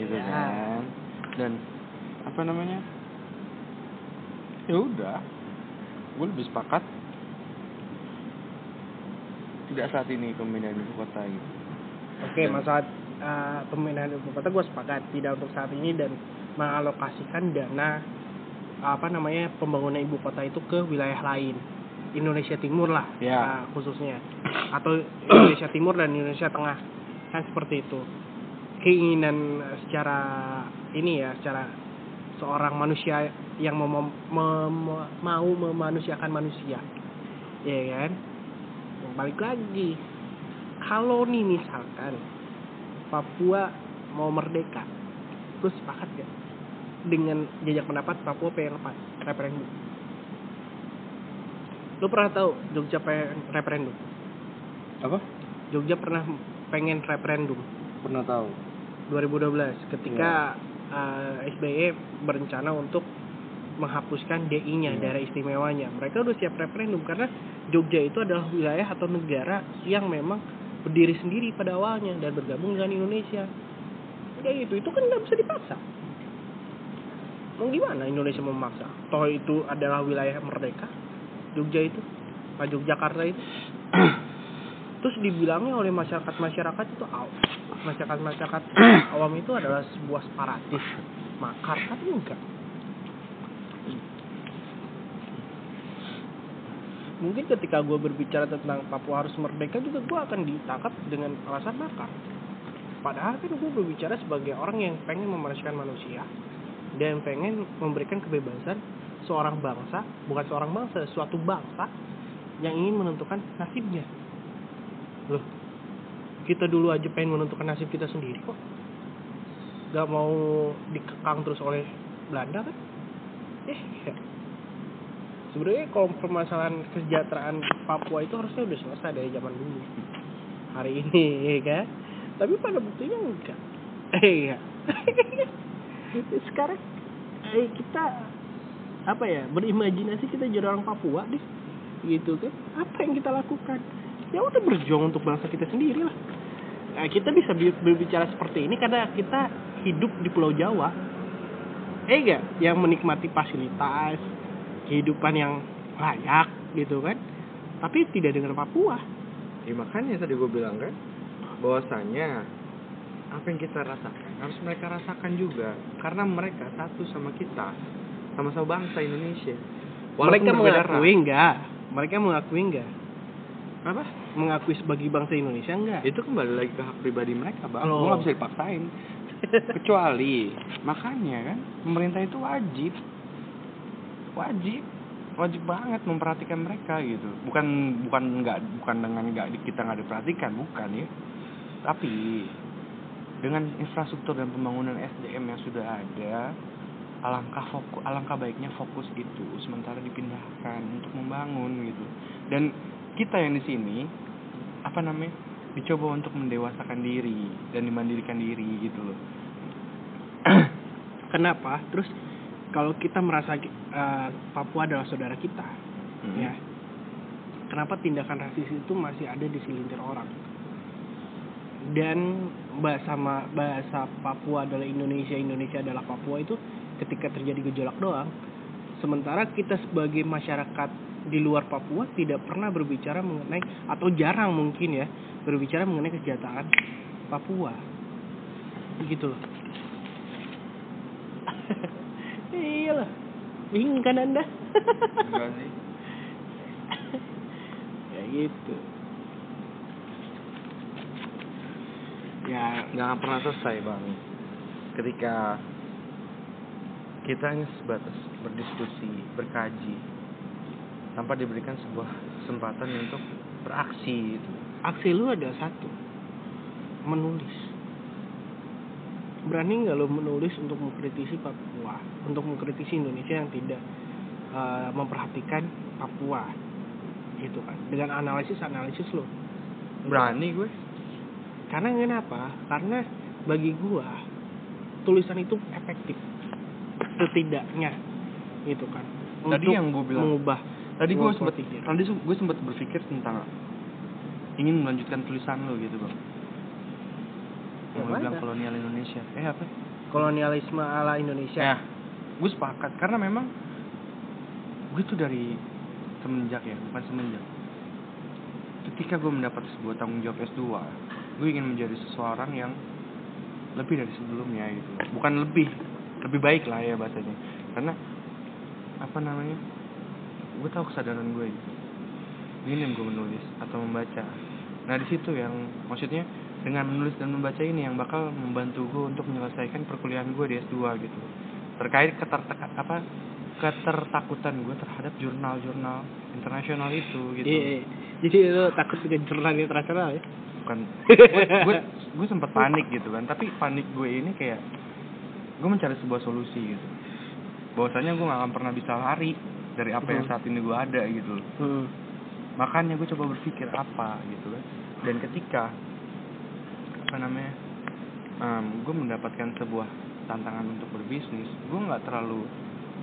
Gitu
Ya.
kan? Dan apa namanya? Ya udah. Gue lebih sepakat. Tidak saat ini pemindahan ibu kota gitu.
Oke masalah uh, pemindahan ibu kota gue sepakat. Tidak untuk saat ini dan mengalokasikan dana apa namanya pembangunan ibu kota itu ke wilayah lain Indonesia Timur lah
Ya.
uh, khususnya. Atau Indonesia Timur dan Indonesia Tengah. Kan seperti itu. Keinginan secara ini ya secara seorang manusia yang mau mem- mem- mau memanusiakan manusia. Ya kan? Balik lagi. Kalau nih misalkan Papua mau merdeka terus sepakat gak dengan jajak pendapat Papua pengen lepas referendum lu pernah tahu Jogja pengen referendum
apa
Jogja pernah pengen referendum
pernah tahu
2012 ketika eh, SBY berencana untuk menghapuskan DI-nya
Iya.
daerah istimewanya. Mereka udah siap referendum karena Jogja itu adalah wilayah atau negara yang memang berdiri sendiri pada awalnya dan bergabung dengan Indonesia. Udah itu, itu kan nggak bisa dipaksa. mau gimana Indonesia memaksa toh itu adalah wilayah merdeka Jogja itu Pak Yogyakarta itu. Terus dibilangnya oleh masyarakat masyarakat itu masyarakat masyarakat awam itu adalah sebuah separatis. Makar kan enggak. Mungkin ketika gue berbicara tentang Papua harus merdeka juga gue akan ditangkap dengan alasan makar. Padahal kan gue berbicara sebagai orang yang pengen memanusiakan manusia dan pengen memberikan kebebasan seorang bangsa bukan seorang bangsa suatu bangsa yang ingin menentukan nasibnya. Loh kita dulu aja pengen menentukan nasib kita sendiri kok. Gak mau dikekang terus oleh Belanda kan? Eh ya. sebenarnya kalau permasalahan kesejahteraan Papua itu harusnya udah selesai dari zaman dulu. Hari ini ya kan? Tapi pada buktinya enggak. Eh ya. Sekarang eh, kita apa ya berimajinasi kita jadi orang Papua deh. Gitu kan. Apa yang kita lakukan? Ya udah berjuang untuk bangsa kita sendiri lah. Nah, kita bisa berbicara seperti ini karena kita hidup di Pulau Jawa. Eh enggak? Yang menikmati fasilitas kehidupan yang layak gitu kan. Tapi tidak dengan Papua.
Ya makanya tadi gue bilang kan bahwasanya apa yang kita rasakan harus mereka rasakan juga. Karena mereka satu sama kita sama-sama bangsa Indonesia.
Mereka
berbeda
mengakui
ras.
enggak mereka mengakui enggak
apa?
Mengakui sebagai bangsa Indonesia enggak
itu kembali lagi ke hak pribadi mereka bang. Gua nggak bisa dipaksain. Kecuali makanya kan pemerintah itu wajib. Wajib. Wajib banget memperhatikan mereka gitu. Bukan bukan nggak bukan dengan nggak kita nggak diperhatikan bukan ya. Tapi dengan infrastruktur dan pembangunan SDM yang sudah ada alangkah fokus alangkah baiknya fokus itu sementara dipindahkan untuk membangun gitu. Dan kita yang di sini apa namanya dicoba untuk mendewasakan diri dan dimandirikan diri gitu loh.
Kenapa? Terus kalau kita merasa eh, Papua adalah saudara kita
Hmm.
ya kenapa tindakan rasis itu masih ada di segelintir orang? Dan bahasa bahasa Papua adalah Indonesia Indonesia adalah Papua itu ketika terjadi gejolak doang sementara kita sebagai masyarakat di luar Papua tidak pernah berbicara mengenai atau jarang mungkin ya berbicara mengenai kesejahteraan Papua. Gitu loh. Iyalah bingung kan anda?
Enggak sih.
Ya gitu. Ya
nggak pernah selesai bang. Ketika kita hanya sebatas berdiskusi berkaji tanpa diberikan sebuah kesempatan untuk beraksi gitu.
aksi lu ada satu menulis. Berani nggak lo menulis untuk mengkritisi Papua untuk mengkritisi Indonesia yang tidak eh, memperhatikan Papua? Gitu kan dengan analisis analisis lo
berani gue.
Karena kenapa? Karena bagi gua tulisan itu efektif setidaknya gitu kan.
Tadi
Untuk
yang gua bilang-
mengubah
tadi gue
Gua
sempat
berpikir.
tadi gue sempat berpikir tentang ingin melanjutkan tulisan lo gitu bang.
Yang
mau bilang kolonial Indonesia. Eh apa?
Kolonialisme ala Indonesia.
Ya gue sepakat. Karena memang gue tuh dari semenjak ya bukan semenjak. Ketika gue mendapat sebuah tanggung jawab S2 gue ingin menjadi seseorang yang lebih dari sebelumnya gitu. Bukan lebih lebih baik lah ya bahasanya karena apa namanya gue tahu kesadaran gue gitu ingin gue menulis atau membaca. Nah di situ yang maksudnya dengan menulis dan membaca ini yang bakal membantu gue untuk menyelesaikan perkuliahan gue di S2 gitu. Terkait keterteka apa ketertakutan gue terhadap jurnal-jurnal internasional itu gitu.
Iya, jadi lo takut dengan jurnal internasional ya?
Bukan. Gue, gue sempat panik gitu kan. Tapi panik gue ini kayak gue mencari sebuah solusi gitu. Bahwasanya gue gak akan pernah bisa lari dari apa yang
Hmm.
saat ini gue ada gitu.
Hmm.
makanya gue coba berpikir apa gitu kan. Dan ketika apa namanya gue mendapatkan sebuah tantangan untuk berbisnis gue nggak terlalu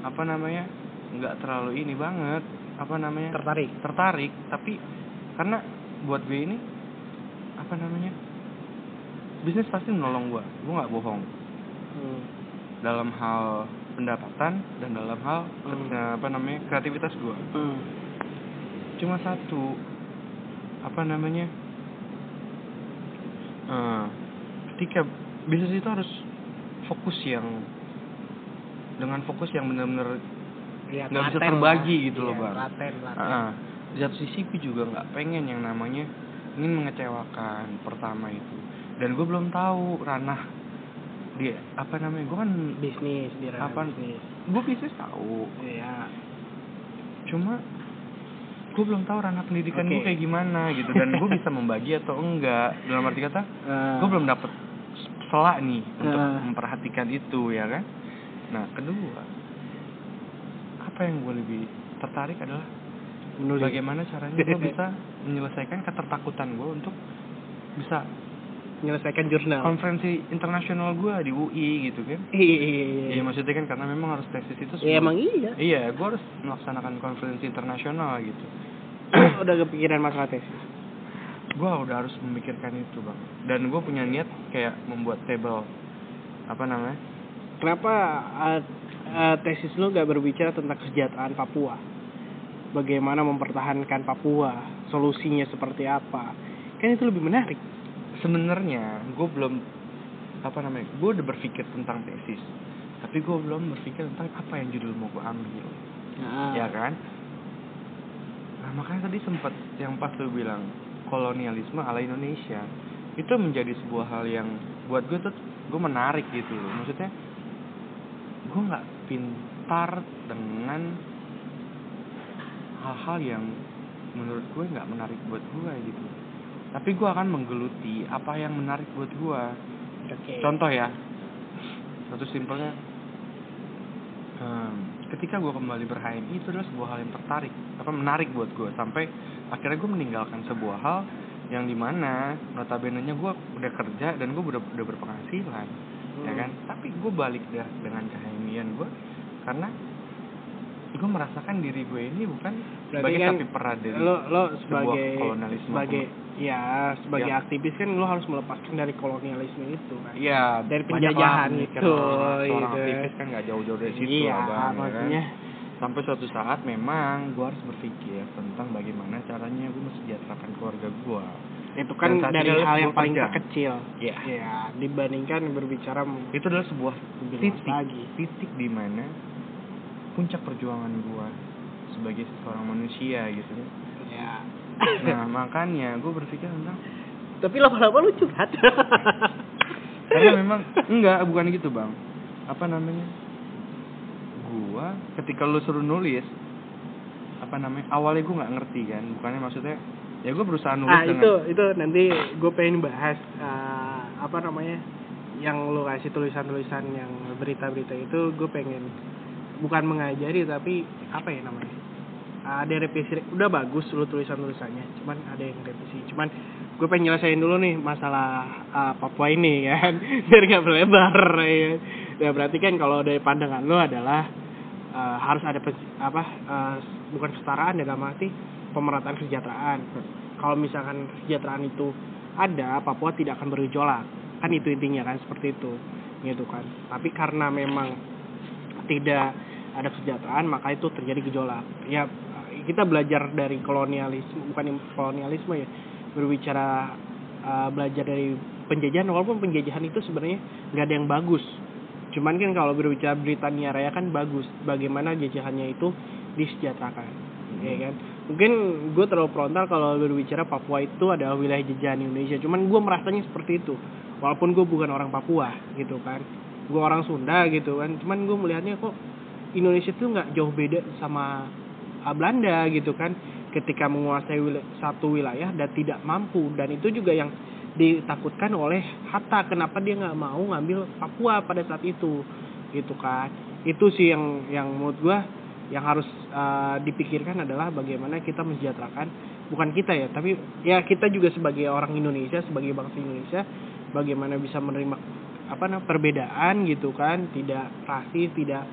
apa namanya nggak terlalu ini banget apa namanya
tertarik.
tertarik. Tapi karena buat gue ini apa namanya bisnis pasti menolong gue gue nggak bohong.
Hmm.
Dalam hal pendapatan dan dalam hal
Hmm.
apa namanya kreativitas gue
Hmm.
cuma satu apa namanya eh, ketika bisnis itu harus fokus yang dengan fokus yang benar-benar
Ya,
Nggak bisa terbagi
lah.
gitu loh,
Iya,
Bang.
telaten.
Ah, di satu sisi gue juga nggak pengen yang namanya ingin mengecewakan pertama itu dan gue belum tahu ranah di apa namanya gue kan
bisnis di
Apa?
bisnis.
gue bisnis tahu.
Iya.
Cuma gue belum tahu ranah pendidikan gue
Oke.
kayak gimana gitu. Dan gue bisa membagi atau enggak. Dalam arti kata
Eh,
gue belum dapet selak nih untuk
Eh.
memperhatikan itu ya kan? Nah kedua apa yang gue lebih tertarik adalah
menulis.
bagaimana caranya gue bisa menyelesaikan ketertakutan gue untuk bisa
menyelesaikan jurnal.
Konferensi internasional gue di UI gitu kan
iya iya
maksudnya kan karena memang harus tesis itu
Iya,
sebelum-
emang iya.
Iya, gue harus melaksanakan konferensi internasional gitu.
Udah kepikiran masalah tesis?
Gue udah harus memikirkan itu bang. Dan gue punya niat kayak membuat table apa namanya?
kenapa uh, uh, tesis lu gak berbicara tentang kesejahteraan Papua? Bagaimana mempertahankan Papua? Solusinya seperti apa? Kan itu lebih menarik
Sebenarnya gue belum apa namanya? Gue udah berpikir tentang tesis, tapi gue belum berpikir tentang apa yang judul mau gue ambil,
nah,
ya kan? Nah makanya tadi sempat yang pas lu bilang kolonialisme ala Indonesia itu menjadi sebuah hal yang buat gue tuh gue menarik gitu loh. Maksudnya gue nggak pintar dengan hal-hal yang menurut gue nggak menarik buat gue gitu. Tapi gue akan menggeluti apa yang menarik buat gue.
oke
Contoh ya, satu simpelnya, em, ketika gue kembali ber-HMI itu adalah sebuah hal yang tertarik, apa menarik buat gue sampai akhirnya gue meninggalkan sebuah hal yang di mana notabene-nya gue udah kerja dan gue udah udah berpenghasilan, ya
Hmm.
kan? Tapi gue balik dah dengan kehamian gue karena gue merasakan diri gue ini bukan
Berarti
sebagai
kan
sapi perah dari
lo lo
sebuah
sebagai
kolonialisme
sebagai ya sebagai
Ya.
aktivis kan lo harus melepaskan dari kolonialisme itu kan
Iya,
Dari penjajahan itu,
orang- seorang
gitu.
aktivis kan nggak jauh-jauh dari situ
iya
bang, ya kan?
maksudnya
Sampai suatu saat memang gue harus berpikir tentang bagaimana caranya gue mensejahterakan keluarga gue.
itu kan dari hal yang paling
kerjaan.
terkecil
Iya.
ya dibandingkan berbicara
Itu adalah sebuah titik,
lagi
titik di mana puncak perjuangan gue sebagai seorang manusia gitu.
ya
Nah makanya gue berpikir tentang
tapi lama-lama lu curhat
karena memang enggak bukan gitu bang. Apa namanya? Gua ketika lu suruh nulis apa namanya awalnya gue nggak ngerti kan bukannya maksudnya ya gue berusaha nulis
ah
dengan
itu itu nanti gue pengen bahas eh, apa namanya yang lu kasih tulisan-tulisan yang berita-berita itu gue pengen bukan mengajari tapi apa ya namanya ada revisi udah bagus lu tulisan tulisannya cuman ada yang revisi. Cuman gue pengen nyelesain dulu nih masalah uh, Papua ini kan? Biar nggak berlebar ya. ya berarti kan kalau dari pandangan lu adalah uh, harus ada apa uh, bukan kesetaraan ya dalam arti pemerataan kesejahteraan. Kalau misalkan kesejahteraan itu ada Papua tidak akan bergejolak. Kan itu intinya kan seperti itu. Gitu kan. Tapi karena memang tidak ada kesejahteraan maka itu terjadi gejolak. Ya kita belajar dari kolonialisme bukan kolonialisme ya berbicara uh, belajar dari penjajahan walaupun penjajahan itu sebenarnya nggak ada yang bagus. Cuman kan kalau berbicara Britania Raya kan bagus bagaimana jajahannya itu disejahterakan ya kan? Mungkin gue terlalu frontal kalau berbicara Papua itu adalah wilayah jajahan Indonesia. Cuman gue merasanya seperti itu walaupun gue bukan orang Papua gitu kan. Gue orang Sunda gitu kan. Cuman gue melihatnya kok Indonesia tuh nggak jauh beda sama Belanda gitu kan ketika menguasai wil- satu wilayah dan tidak mampu. Dan itu juga yang ditakutkan oleh Hatta kenapa dia nggak mau ngambil Papua pada saat itu gitu kan. Itu sih yang yang menurut gua yang harus uh, dipikirkan adalah bagaimana kita mensejahterakan bukan kita ya tapi ya kita juga sebagai orang Indonesia sebagai bangsa Indonesia bagaimana bisa menerima apa namanya perbedaan gitu kan. Tidak rasis tidak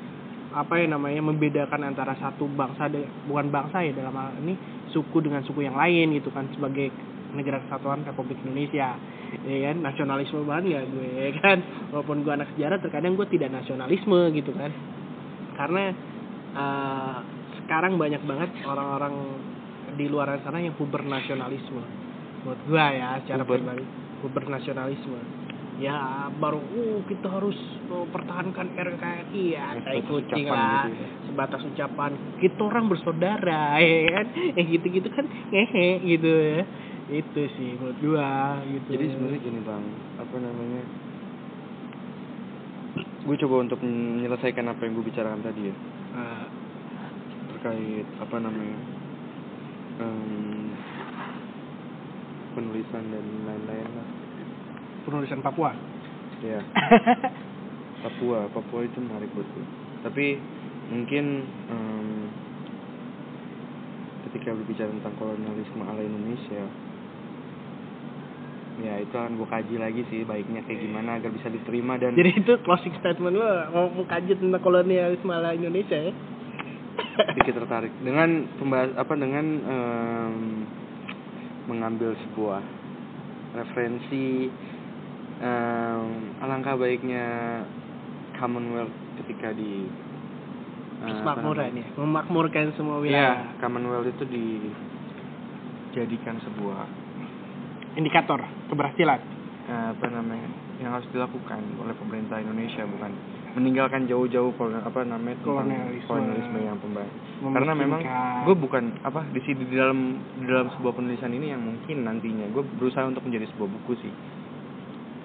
apa ya namanya membedakan antara satu bangsa bukan bangsa ya dalam hal ini suku dengan suku yang lain gitu kan sebagai negara kesatuan Republik Indonesia. Ya kan? Nasionalisme banget ya gue ya kan? Walaupun gue anak sejarah terkadang gue tidak nasionalisme gitu kan. Karena eh, sekarang banyak banget orang-orang di luar sana yang puber nasionalisme. Buat gua ya secara pribadi. Puber nasionalisme ya baru uh kita harus uh, pertahankan RKRI ya. Kayak kucing lah
gitu ya.
sebatas ucapan kita orang bersaudara ya kan? Eh gitu-gitu kan ngehe gitu ya. Itu sih menurut gua gitu.
Jadi sebenarnya gini bang, apa namanya? Gue coba untuk menyelesaikan apa yang gue bicarakan tadi ya.
Eh,
terkait apa namanya em, penulisan dan lain-lain lah.
Penulisan Papua
Ya Papua, Papua itu menarik buat gue. Tapi mungkin em, ketika berbicara tentang kolonialisme ala Indonesia, ya itu akan gue kaji lagi sih baiknya kayak gimana agar bisa diterima dan
Jadi itu closing statement lo mau kaji tentang kolonialisme ala Indonesia ya?
sedikit tertarik dengan pembahas apa dengan em, mengambil sebuah referensi em, alangkah baiknya Commonwealth ketika di eh,
ya, memakmurkan semua
Iya,
wilayah.
Commonwealth itu dijadikan sebuah
Indikator keberhasilan.
eh, apa namanya yang harus dilakukan oleh pemerintah Indonesia bukan meninggalkan jauh-jauh kolon apa namanya
Kolonialisme.
kolonialisme yang pembahas karena memang gue bukan apa di sini di dalam di dalam sebuah penulisan ini yang mungkin nantinya gue berusaha untuk menjadi sebuah buku sih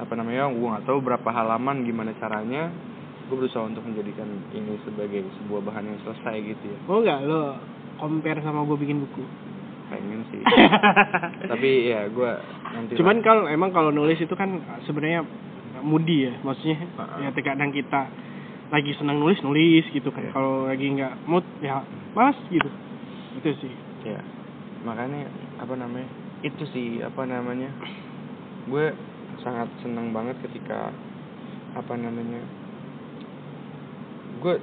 apa namanya gue nggak tahu berapa halaman gimana caranya gue berusaha untuk menjadikan ini sebagai sebuah bahan yang selesai gitu ya
mau nggak lo compare sama gue bikin buku?
pengen sih tapi ya gue nanti
Cuman kalau emang kalau nulis itu kan sebenarnya moody ya, maksudnya ya kadang kita lagi senang nulis nulis gitu kan.
Iya.
Kalau lagi nggak mood ya malas gitu. Itu sih.
ya makanya apa namanya itu sih apa namanya gue sangat senang banget ketika apa namanya gue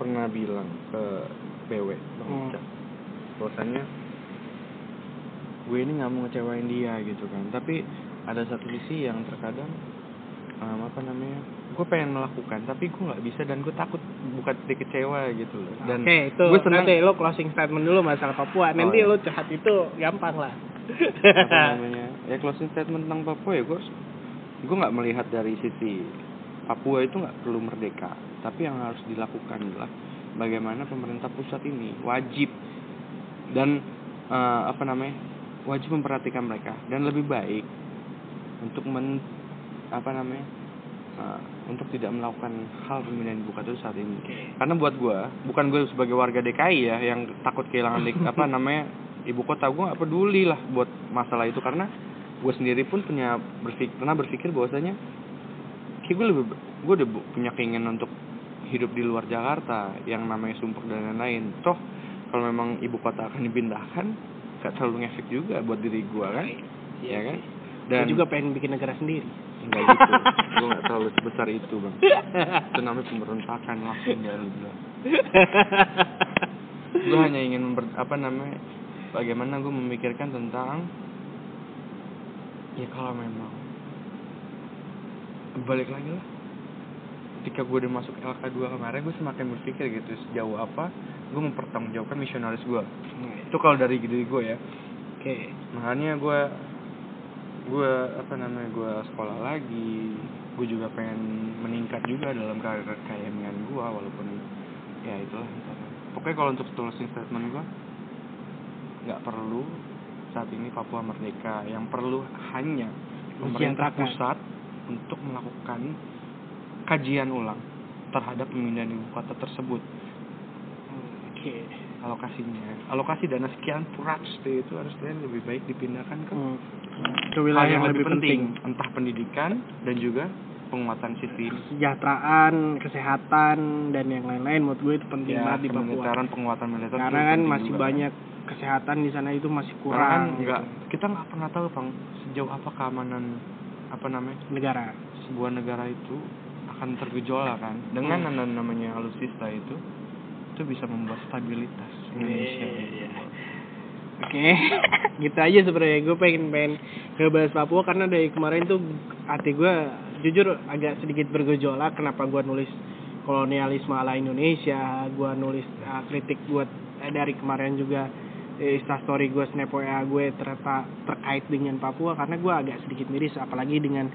pernah bilang ke BW bang
Hmm.
Bahwasanya gue ini nggak mau ngecewain dia gitu kan tapi ada satu sisi yang terkadang em, apa namanya gue pengen melakukan tapi gue nggak bisa dan gue takut bukan titik kecewa gitu loh dan
Oke, itu
gue senang
nanti lo closing statement dulu masalah Papua. Nanti
iya.
lo curhat itu gampang lah.
apa namanya ya closing statement tentang Papua ya gue gue nggak melihat dari sisi Papua itu nggak perlu merdeka. Tapi yang harus dilakukan adalah bagaimana pemerintah pusat ini wajib dan eh, apa namanya wajib memperhatikan mereka dan lebih baik untuk men apa namanya eh, untuk tidak melakukan hal pemindahan ibu kota itu saat ini. Karena buat gue bukan gue sebagai warga DKI ya yang takut kehilangan apa namanya ibu kota gue nggak peduli lah buat masalah itu. Karena gue sendiri pun punya berpikir pernah berpikir bahwasanya kayak gue lebih gue udah punya keinginan untuk hidup di luar Jakarta yang namanya Sumpek dan lain-lain. Toh kalau memang ibu kota akan dipindahkan gak terlalu ngefek juga buat diri gue kan?
Iya
ya kan?
Dan
dan
juga pengen bikin negara sendiri.
enggak gitu. Gue gak terlalu sebesar itu bang. Itu namanya pemberontakan langsung dari bilang gue hanya ingin memper, apa namanya bagaimana gue memikirkan tentang ya kalau memang. Balik lagi lah. Ketika gue udah masuk LK2 kemarin gue semakin berpikir gitu sejauh apa gue mempertanggungjawabkan misionaris gue itu kalau dari diri gue ya.
Oke.
makanya gue gue apa namanya gue sekolah lagi. Gue juga pengen meningkat juga dalam karir KMN gue walaupun ya itulah. Pokoknya kalau untuk closing statement gue nggak perlu saat ini Papua merdeka yang perlu hanya pemerintah pusat untuk melakukan kajian ulang terhadap pemindahan ibu kota tersebut
Oke.
alokasinya alokasi dana sekian prats itu harusnya lebih baik dipindahkan ke
Hmm. Ke wilayah
yang
yang
lebih penting,
penting.
entah pendidikan dan juga penguatan sipil
Kesejahteraan, kesehatan dan yang lain-lain menurut gue itu penting
ya
banget di Papua.
penguatan militer
Karena kan masih
juga.
banyak kesehatan di sana itu masih kurang
kan
gitu.
nggak kita nggak pernah tahu bang sejauh apa keamanan apa namanya
negara.
sebuah negara itu akan tergejolak kan dengan
Hmm.
nama namanya alutsista itu itu bisa membuat stabilitas Indonesia
Iya,
gitu.
iya. Oke, gitu aja sebenarnya gue pengen pengen ngebahas Papua karena dari kemarin tuh hati gue jujur agak sedikit bergejolak kenapa gue nulis
kolonialisme ala Indonesia gue nulis uh, kritik gue eh, dari kemarin juga instastory gue snap WA gue ternyata terkait dengan Papua karena gue agak sedikit miris apalagi dengan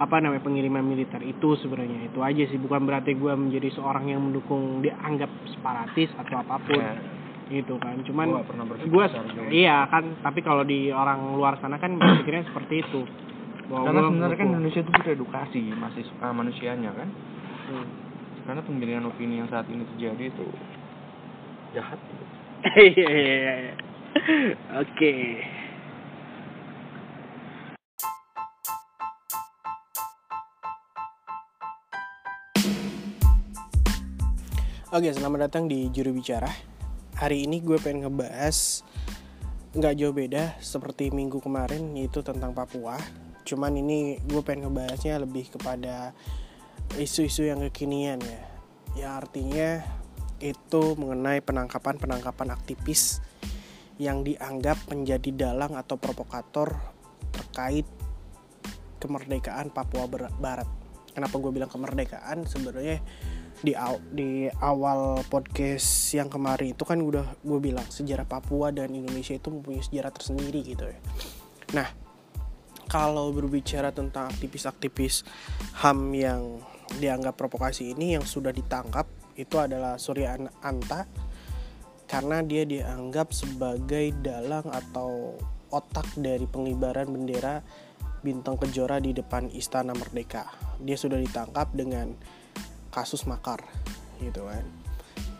apa namanya pengiriman militer itu sebenarnya itu aja sih bukan berarti gue menjadi seorang yang mendukung dianggap separatis atau apa pun
Ya,
gitu kan cuman gue iya kan tapi kalau di orang luar sana kan berpikirnya seperti itu bahwa
Karena sebenarnya kan. Indonesia itu butuh edukasi masih uh, manusianya kan.
Hmm.
Karena pemilihan opini yang saat ini terjadi itu jahat.
Iya, iya, iya, iya. Oke. Oke, selamat datang di Juru Bicara. Hari ini gue pengen ngebahas nggak jauh beda seperti minggu kemarin yaitu tentang Papua. Cuman ini gue pengen ngebahasnya lebih kepada isu-isu yang kekinian ya. Ya artinya itu mengenai penangkapan-penangkapan aktivis yang dianggap menjadi dalang atau provokator terkait kemerdekaan Papua Barat. Kenapa gue bilang kemerdekaan? Sebenarnya di aw- di awal podcast yang kemarin itu kan udah gue bilang sejarah Papua dan Indonesia itu mempunyai sejarah tersendiri gitu ya. Nah, kalau berbicara tentang aktivis-aktivis HAM yang dianggap provokasi ini yang sudah ditangkap itu adalah Surya An- Anta karena dia dianggap sebagai dalang atau otak dari pengibaran bendera bintang kejora di depan Istana Merdeka. Dia sudah ditangkap dengan kasus makar gitu kan.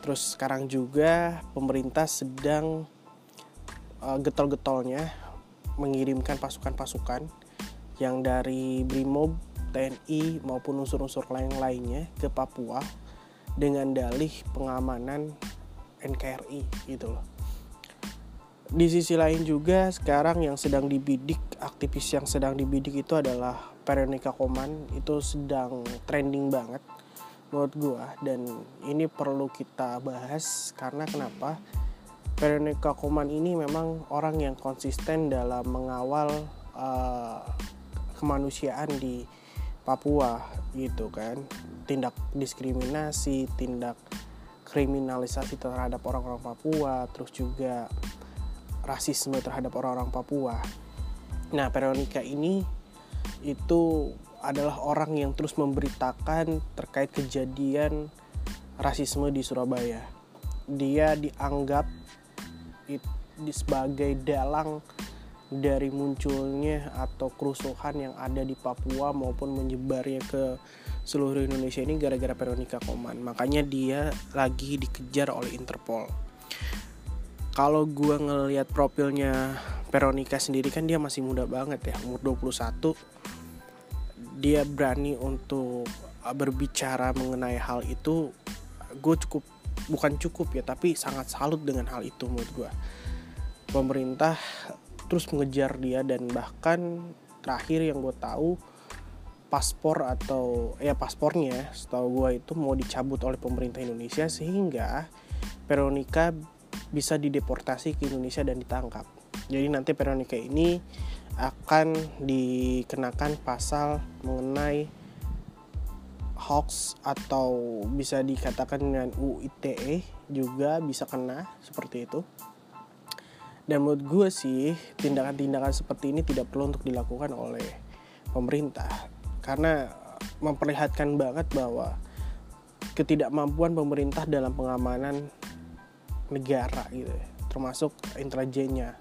Terus sekarang juga pemerintah sedang uh, getol-getolnya mengirimkan pasukan-pasukan yang dari BRIMOB, TNI maupun unsur-unsur lain lainnya ke Papua dengan dalih pengamanan NKRI gitu loh. Di sisi lain juga sekarang yang sedang dibidik aktivis yang sedang dibidik itu adalah Veronica Koman itu sedang trending banget menurut gua dan ini perlu kita bahas karena kenapa Veronica Koman ini memang orang yang konsisten dalam mengawal uh, kemanusiaan di Papua gitu kan tindak diskriminasi tindak kriminalisasi terhadap orang-orang Papua terus juga rasisme terhadap orang-orang Papua nah Veronica ini itu adalah orang yang terus memberitakan terkait kejadian rasisme di Surabaya. Dia dianggap sebagai dalang dari munculnya atau kerusuhan yang ada di Papua maupun menyebarnya ke seluruh Indonesia ini gara-gara Veronica Koman. Makanya dia lagi dikejar oleh Interpol. Kalau gua ngelihat profilnya Veronica sendiri kan dia masih muda banget ya, umur 21 dia berani untuk uh, berbicara mengenai hal itu gue cukup bukan cukup ya tapi sangat salut dengan hal itu menurut gue pemerintah terus mengejar dia dan bahkan terakhir yang gue tahu paspor atau ya paspornya setahu gue itu mau dicabut oleh pemerintah Indonesia sehingga Veronica bisa dideportasi ke Indonesia dan ditangkap jadi nanti Veronica ini akan dikenakan pasal mengenai hoax atau bisa dikatakan dengan UITE juga bisa kena seperti itu. Dan menurut gue sih tindakan-tindakan seperti ini tidak perlu untuk dilakukan oleh pemerintah. Karena memperlihatkan banget bahwa ketidakmampuan pemerintah dalam pengamanan negara gitu termasuk intelijennya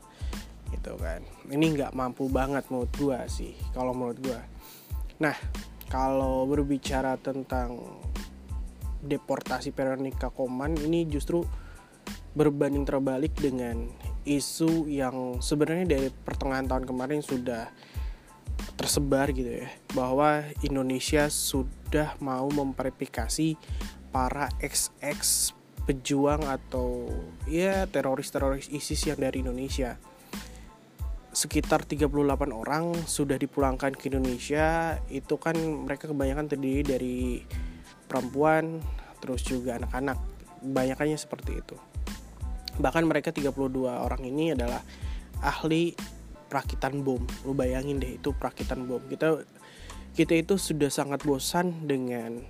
gitu kan. Ini nggak mampu banget menurut gua sih kalau menurut gua. Nah kalau berbicara tentang deportasi Veronica Koman ini justru berbanding terbalik dengan isu yang sebenarnya dari pertengahan tahun kemarin sudah tersebar gitu ya bahwa Indonesia sudah mau memverifikasi para XX pejuang atau ya teroris-teroris ISIS yang dari Indonesia. Sekitar 38 orang sudah dipulangkan ke Indonesia. Itu kan mereka kebanyakan terdiri dari perempuan terus juga anak-anak. Banyakannya seperti itu bahkan mereka 32 orang ini adalah ahli perakitan bom lu bayangin deh itu perakitan bom kita kita itu sudah sangat bosan dengan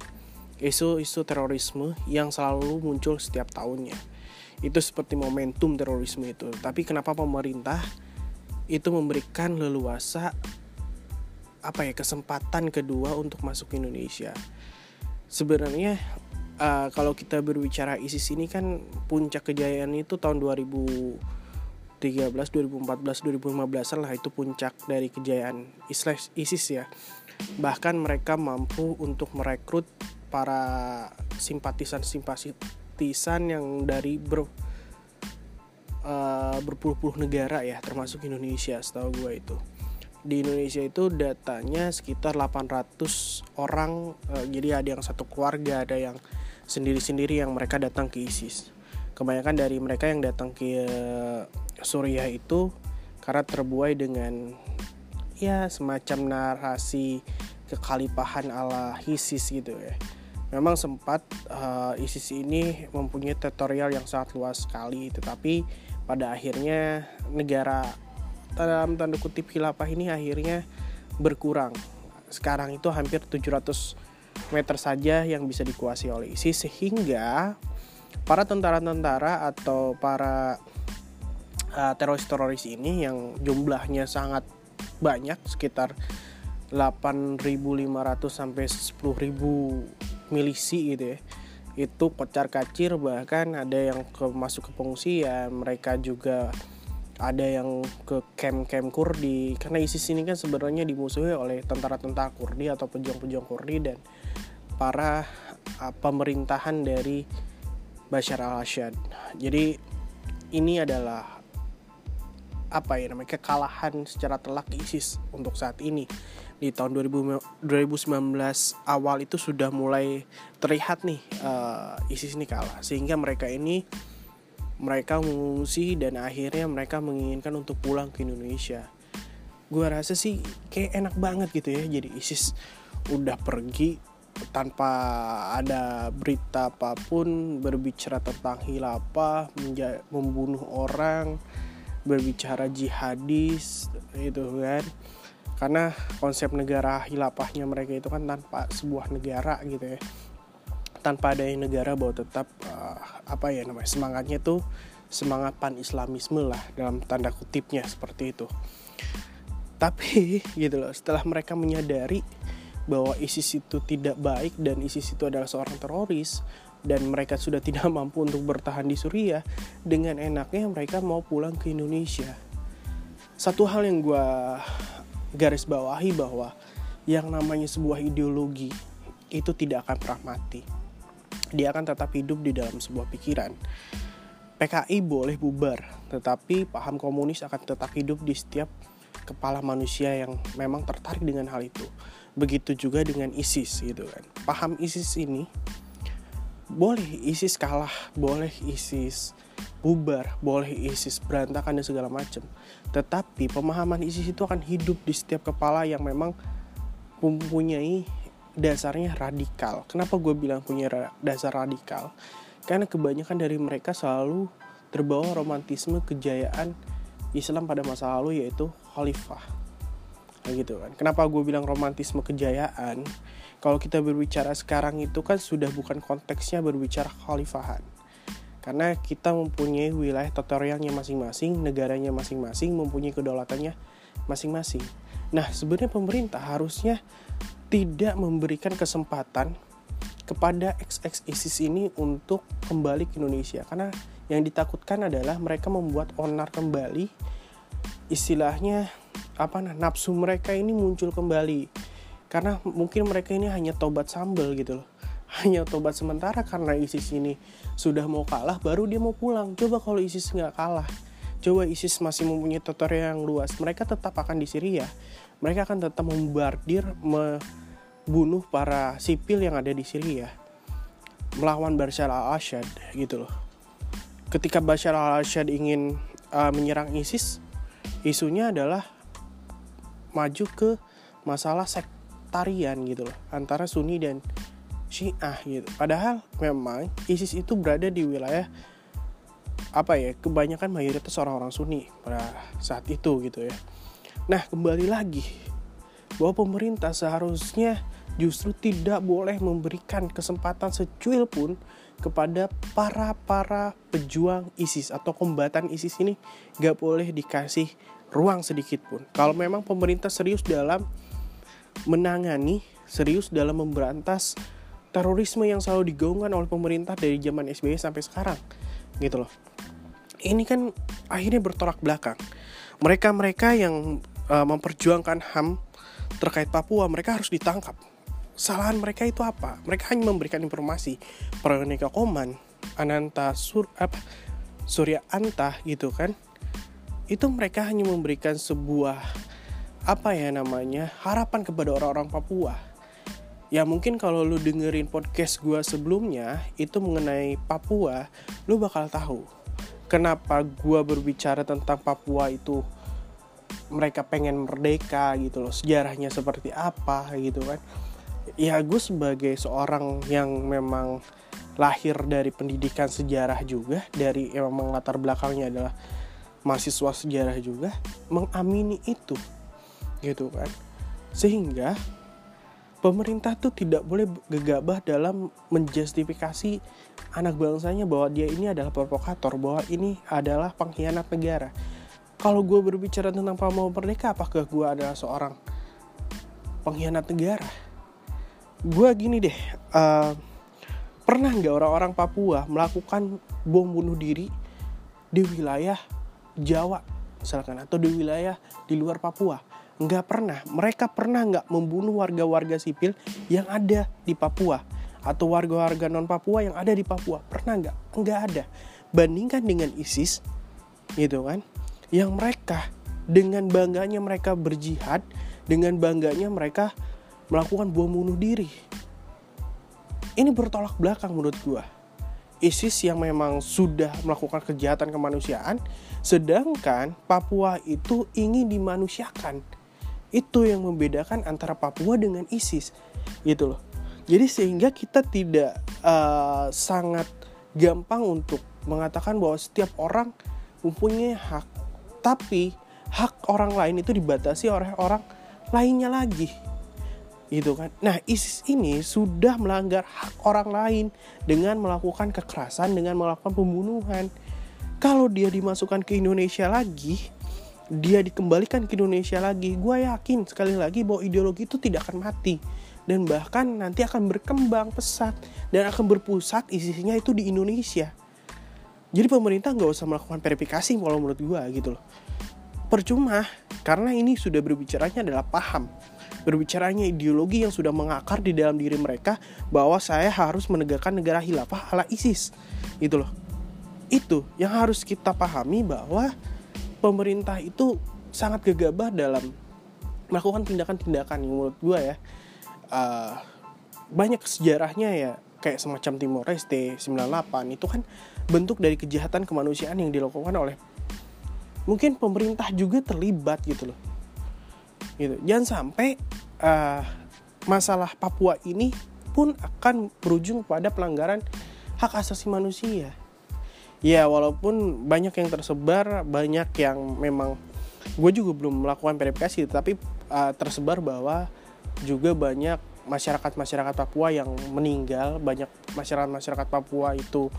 isu-isu terorisme yang selalu muncul setiap tahunnya. Itu seperti momentum terorisme itu. Tapi kenapa pemerintah itu memberikan leluasa apa ya kesempatan kedua untuk masuk ke Indonesia? Sebenarnya uh, kalau kita berbicara ISIS ini kan puncak kejayaan itu tahun 2013, 2014, 2015 lah itu puncak dari kejayaan ISIS ya. Bahkan mereka mampu untuk merekrut para simpatisan-simpatisan yang dari ber uh, berpuluh-puluh negara ya termasuk Indonesia setahu gue itu di Indonesia itu datanya sekitar 800 orang uh, jadi ada yang satu keluarga ada yang sendiri-sendiri yang mereka datang ke ISIS. Kebanyakan dari mereka yang datang ke Suriah itu karena terbuai dengan ya semacam narasi kekhalifahan ala ISIS gitu ya. Memang sempat uh, ISIS ini mempunyai tutorial yang sangat luas sekali tetapi pada akhirnya negara dalam tanda kutip khilafah ini akhirnya berkurang. Sekarang itu hampir 700 meter saja yang bisa dikuasai oleh ISIS sehingga para tentara-tentara atau para uh, teroris-teroris ini yang jumlahnya sangat banyak sekitar 8.500 sampai 10.000 milisi gitu ya itu kocar kacir bahkan ada yang masuk ke pengungsian mereka juga ada yang ke camp-camp Kurdi. Karena ISIS ini kan sebenarnya dimusuhi oleh tentara-tentara Kurdi atau pejuang-pejuang Kurdi dan para uh, pemerintahan dari Bashar al-Assad. Jadi ini adalah apa ya namanya kekalahan secara telak ISIS untuk saat ini. Di tahun 2019 awal itu sudah mulai terlihat nih uh, ISIS ini kalah. Sehingga mereka ini mereka mengungsi dan akhirnya mereka menginginkan untuk pulang ke Indonesia. Gue rasa sih kayak enak banget gitu ya. Jadi ISIS udah pergi tanpa ada berita apa pun berbicara tentang hilafah, membunuh orang, berbicara jihadis itu kan. Karena konsep negara hilapahnya mereka itu kan tanpa sebuah negara gitu ya tanpa ada yang negara bahwa tetap uh, apa ya namanya semangatnya tuh semangat pan islamisme lah dalam tanda kutipnya seperti itu tapi gitu loh setelah mereka menyadari bahwa ISIS itu tidak baik dan ISIS itu adalah seorang teroris dan mereka sudah tidak mampu untuk bertahan di Suriah dengan enaknya mereka mau pulang ke Indonesia satu hal yang gue garis bawahi bahwa yang namanya sebuah ideologi itu tidak akan pernah mati. Dia akan tetap hidup di dalam sebuah pikiran. PKI boleh bubar, tetapi paham komunis akan tetap hidup di setiap kepala manusia yang memang tertarik dengan hal itu. Begitu juga dengan ISIS gitu kan. Paham ISIS ini boleh ISIS kalah, boleh ISIS bubar, boleh ISIS berantakan dan segala macam. Tetapi pemahaman ISIS itu akan hidup di setiap kepala yang memang mempunyai dasarnya radikal. Kenapa gue bilang punya dasar radikal? Karena kebanyakan dari mereka selalu terbawa romantisme kejayaan Islam pada masa lalu yaitu khalifah. Nah, gitu kan. Kenapa gue bilang romantisme kejayaan? Kalau kita berbicara sekarang itu kan sudah bukan konteksnya berbicara khalifahan karena kita mempunyai wilayah teritorialnya masing-masing, negaranya masing-masing, mempunyai kedaulatannya masing-masing. Nah, sebenarnya pemerintah harusnya tidak memberikan kesempatan kepada XX ISIS ini untuk kembali ke Indonesia. Karena yang ditakutkan adalah mereka membuat onar kembali. Istilahnya apa nah nafsu mereka ini muncul kembali. Karena mungkin mereka ini hanya tobat sambal gitu loh. Hanya tobat sementara karena ISIS ini sudah mau kalah baru dia mau pulang. Coba kalau ISIS nggak kalah coba ISIS masih mempunyai teritori yang luas mereka tetap akan di Syria mereka akan tetap membardir membunuh para sipil yang ada di Syria melawan Bashar al-Assad gitu loh ketika Bashar al-Assad ingin uh, menyerang ISIS isunya adalah maju ke masalah sektarian gitu loh antara Sunni dan Syiah gitu. Padahal memang ISIS itu berada di wilayah apa ya kebanyakan mayoritas orang-orang Sunni pada saat itu gitu ya. Nah kembali lagi bahwa pemerintah seharusnya justru tidak boleh memberikan kesempatan secuil pun kepada para para pejuang ISIS atau kombatan ISIS ini gak boleh dikasih ruang sedikit pun. Kalau memang pemerintah serius dalam menangani, serius dalam memberantas terorisme yang selalu digaungkan oleh pemerintah dari zaman SBY sampai sekarang, gitu loh. Ini kan akhirnya bertolak belakang. Mereka-mereka yang uh, memperjuangkan HAM terkait Papua, mereka harus ditangkap kesalahan mereka itu apa? Mereka hanya memberikan informasi. Prayonika Koman, Ananta Sur apa Surya Anta gitu kan. Itu mereka hanya memberikan sebuah apa ya namanya harapan kepada orang-orang Papua. Ya mungkin kalau lu dengerin podcast gue sebelumnya itu mengenai Papua, lu bakal tahu kenapa gue berbicara tentang Papua itu mereka pengen merdeka gitu loh sejarahnya seperti apa gitu kan. Ya gue sebagai seorang yang memang lahir dari pendidikan sejarah juga dari yang memang latar belakangnya adalah mahasiswa sejarah juga mengamini itu gitu kan. Sehingga pemerintah tuh tidak boleh gegabah dalam menjustifikasi anak bangsanya bahwa dia ini adalah provokator bahwa ini adalah pengkhianat negara kalau gue berbicara tentang Papua Merdeka apakah gue adalah seorang pengkhianat negara? Gue gini deh uh, pernah nggak orang-orang Papua melakukan bom bunuh diri di wilayah Jawa misalkan atau di wilayah di luar Papua? Nggak pernah. Mereka pernah nggak membunuh warga-warga sipil yang ada di Papua? Atau warga-warga non Papua yang ada di Papua? Pernah nggak? Nggak ada. Bandingkan dengan ISIS gitu kan yang mereka dengan bangganya mereka berjihad dengan bangganya mereka melakukan bom bunuh diri. Ini bertolak belakang menurut gua. ISIS yang memang sudah melakukan kejahatan kemanusiaan, sedangkan Papua itu ingin dimanusiakan. Itu yang membedakan antara Papua dengan ISIS, gitu loh. Jadi sehingga kita tidak uh, sangat gampang untuk mengatakan bahwa setiap orang mempunyai hak, tapi hak orang lain itu dibatasi oleh orang lainnya lagi gitu kan. Nah, ISIS ini sudah melanggar hak orang lain dengan melakukan kekerasan, dengan melakukan pembunuhan. Kalau dia dimasukkan ke Indonesia lagi, dia dikembalikan ke Indonesia lagi, gue yakin sekali lagi bahwa ideologi itu tidak akan mati dan bahkan nanti akan berkembang pesat dan akan berpusat isinya itu di Indonesia. Jadi pemerintah nggak usah melakukan verifikasi kalau menurut gue gitu loh. Percuma karena ini sudah berbicaranya adalah paham berbicaranya ideologi yang sudah mengakar di dalam diri mereka bahwa saya harus menegakkan negara hilafah ala ISIS. Itu loh. Itu yang harus kita pahami bahwa pemerintah itu sangat gegabah dalam melakukan tindakan-tindakan menurut gue ya uh, banyak sejarahnya ya kayak semacam Timor Leste 98 itu kan bentuk dari kejahatan kemanusiaan yang dilakukan oleh mungkin pemerintah juga terlibat gitu loh. Gitu. Jangan sampai uh, masalah Papua ini pun akan berujung pada pelanggaran hak asasi manusia. Ya walaupun banyak yang tersebar banyak yang memang gue juga belum melakukan verifikasi tapi uh, tersebar bahwa juga banyak masyarakat masyarakat Papua yang meninggal banyak masyarakat masyarakat Papua itu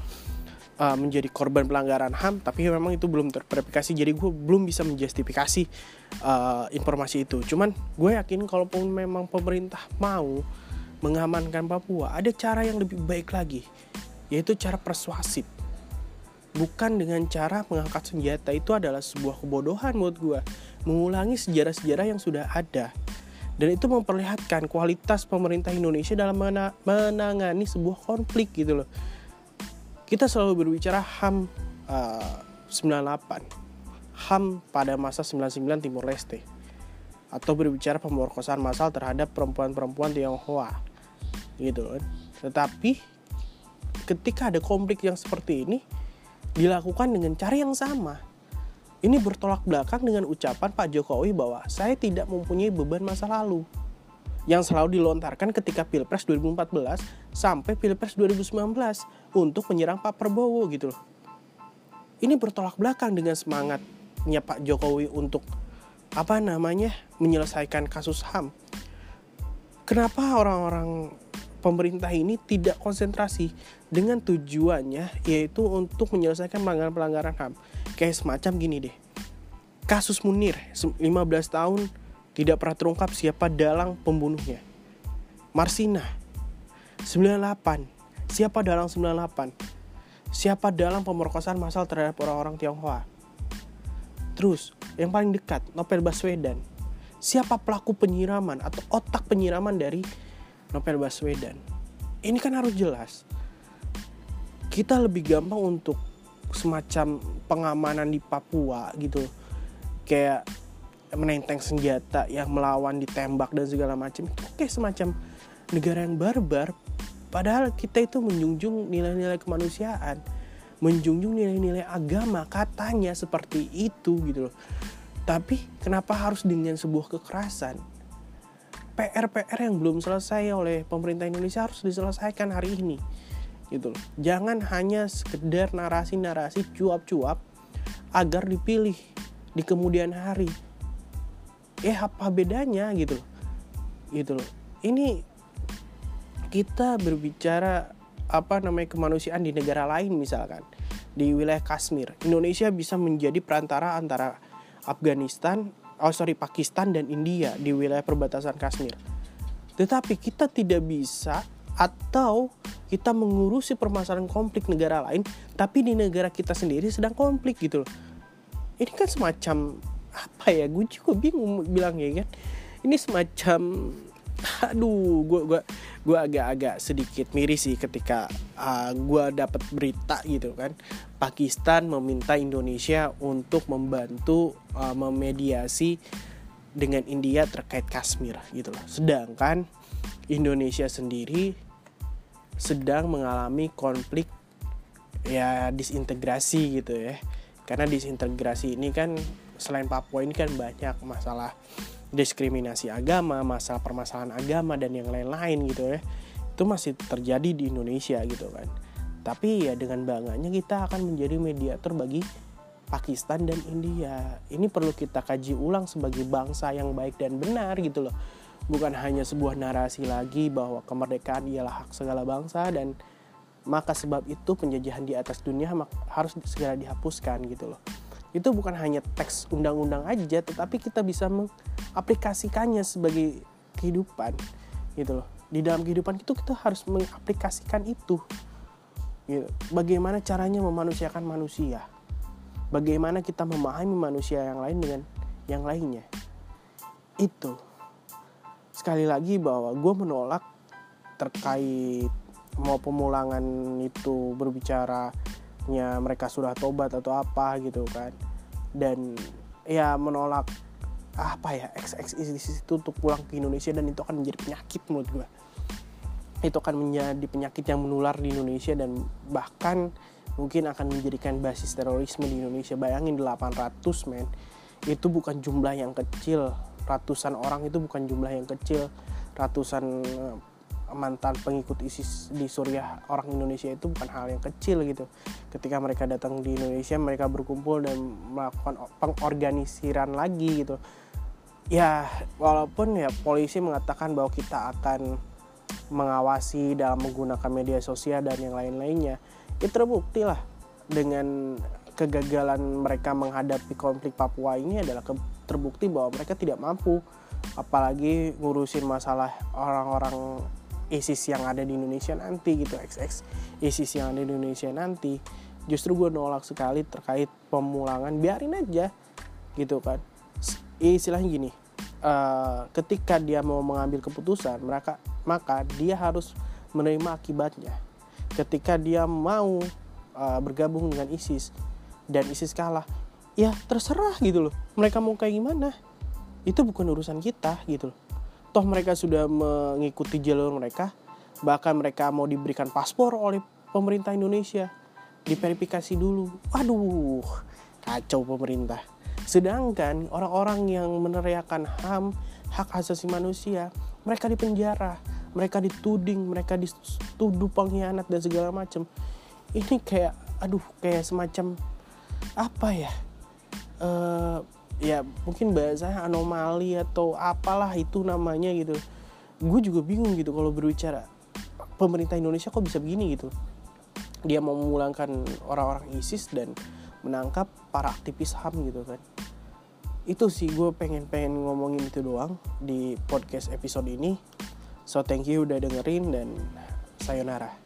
uh, menjadi korban pelanggaran HAM tapi memang itu belum terverifikasi. Jadi gue belum bisa menjustifikasi uh, informasi itu. Cuman gue yakin kalaupun memang pemerintah mau mengamankan Papua ada cara yang lebih baik lagi yaitu cara persuasif. Bukan dengan cara mengangkat senjata. Itu adalah sebuah kebodohan menurut gue mengulangi sejarah-sejarah yang sudah ada. Dan itu memperlihatkan kualitas pemerintah Indonesia dalam menangani sebuah konflik gitu loh kita selalu berbicara HAM uh, 98 HAM pada masa 99 Timur Leste. Atau berbicara pemerkosaan massal terhadap perempuan-perempuan Tionghoa. Gitu kan. Tetapi ketika ada konflik yang seperti ini dilakukan dengan cara yang sama. Ini bertolak belakang dengan ucapan Pak Jokowi bahwa saya tidak mempunyai beban masa lalu yang selalu dilontarkan ketika Pilpres 2014 sampai Pilpres 2019 untuk menyerang Pak Prabowo gitu loh. Ini bertolak belakang dengan semangatnya Pak Jokowi untuk apa namanya menyelesaikan kasus HAM. kenapa orang-orang pemerintah ini tidak konsentrasi dengan tujuannya yaitu untuk menyelesaikan pelanggaran-pelanggaran HAM kayak semacam gini deh kasus Munir 15 tahun tidak pernah terungkap siapa dalang pembunuhnya Marsina 98 siapa dalang 98 siapa dalang pemerkosaan massal terhadap orang-orang Tionghoa? Terus yang paling dekat Novel Baswedan. Siapa pelaku penyiraman atau otak penyiraman dari Novel Baswedan? Ini kan harus jelas. Kita lebih gampang untuk semacam pengamanan di Papua gitu. Kayak menenteng senjata yang melawan ditembak dan segala macam. Kayak semacam negara yang barbar padahal kita itu menjunjung nilai-nilai kemanusiaan menjunjung nilai-nilai agama katanya seperti itu gitu loh. Tapi kenapa harus dengan sebuah kekerasan? PR-PR yang belum selesai oleh pemerintah Indonesia harus diselesaikan hari ini gitu loh. Jangan hanya sekedar narasi-narasi cuap-cuap agar dipilih di kemudian hari. Eh apa bedanya gitu loh? Gitu loh. Ini kita berbicara apa namanya kemanusiaan di negara lain misalkan di wilayah Kashmir. Indonesia bisa menjadi perantara antara Afghanistan oh sorry Pakistan dan India di wilayah perbatasan Kashmir. Tetapi kita tidak bisa atau kita mengurusi permasalahan konflik negara lain tapi di negara kita sendiri sedang konflik gitu loh. Ini kan semacam apa ya gue juga bingung bilangnya kan. Ini semacam aduh gue gue gue agak-agak sedikit miris sih ketika uh, ah, gue dapat berita gitu kan. Pakistan meminta Indonesia untuk membantu uh, memediasi dengan India terkait Kashmir gitu loh. Sedangkan Indonesia sendiri sedang mengalami konflik ya disintegrasi gitu ya. Karena disintegrasi ini kan selain Papua ini kan banyak masalah diskriminasi agama, masalah permasalahan agama dan yang lain-lain gitu ya. Itu masih terjadi di Indonesia gitu kan. Tapi ya dengan bangganya kita akan menjadi mediator bagi Pakistan dan India. Ini perlu kita kaji ulang sebagai bangsa yang baik dan benar gitu loh. Bukan hanya sebuah narasi lagi bahwa kemerdekaan ialah hak segala bangsa dan maka sebab itu penjajahan di atas dunia harus segera dihapuskan gitu loh itu bukan hanya teks undang-undang aja tetapi kita bisa mengaplikasikannya sebagai kehidupan gitu loh. Di dalam kehidupan itu kita harus mengaplikasikan itu. Gitu. bagaimana caranya memanusiakan manusia? Bagaimana kita memahami manusia yang lain dengan yang lainnya? Itu. Sekali lagi bahwa gue menolak terkait mau pemulangan itu berbicara nya mereka sudah tobat atau apa gitu kan. Dan ya menolak apa ya XX itu untuk pulang ke Indonesia dan itu akan menjadi penyakit menurut gue itu akan menjadi penyakit yang menular di Indonesia dan bahkan mungkin akan menjadikan basis terorisme di Indonesia. Bayangin 800 men itu bukan jumlah yang kecil. Ratusan orang itu bukan jumlah yang kecil. Ratusan mantan pengikut ISIS di Suriah orang Indonesia itu bukan hal yang kecil gitu. Ketika mereka datang di Indonesia, mereka berkumpul dan melakukan pengorganisiran lagi gitu. Ya, walaupun ya polisi mengatakan bahwa kita akan mengawasi dalam menggunakan media sosial dan yang lain-lainnya, ya terbukti lah dengan kegagalan mereka menghadapi konflik Papua ini adalah terbukti bahwa mereka tidak mampu apalagi ngurusin masalah orang-orang ISIS yang ada di Indonesia nanti gitu XX ISIS yang ada di Indonesia nanti justru gue nolak sekali terkait pemulangan biarin aja gitu kan. Istilahnya gini uh, ketika dia mau mengambil keputusan mereka maka dia harus menerima akibatnya. Ketika dia mau uh, bergabung dengan ISIS dan ISIS kalah ya terserah gitu loh mereka mau kayak gimana. Itu bukan urusan kita gitu loh toh mereka sudah mengikuti jalur mereka. Bahkan mereka mau diberikan paspor oleh pemerintah Indonesia. Diverifikasi dulu. Waduh kacau pemerintah. Sedangkan orang-orang yang meneriakan HAM hak asasi manusia mereka dipenjara mereka dituding mereka dituduh pengkhianat dan segala macam. Ini kayak aduh kayak semacam apa ya? Uh, ya mungkin bahasanya anomali atau apalah itu namanya gitu. Gue juga bingung gitu kalau berbicara pemerintah Indonesia kok bisa begini gitu? Dia mau memulangkan orang-orang ISIS dan menangkap para aktivis HAM gitu kan. Itu sih gue pengen pengen ngomongin itu doang di podcast episode ini. So thank you udah dengerin dan sayonara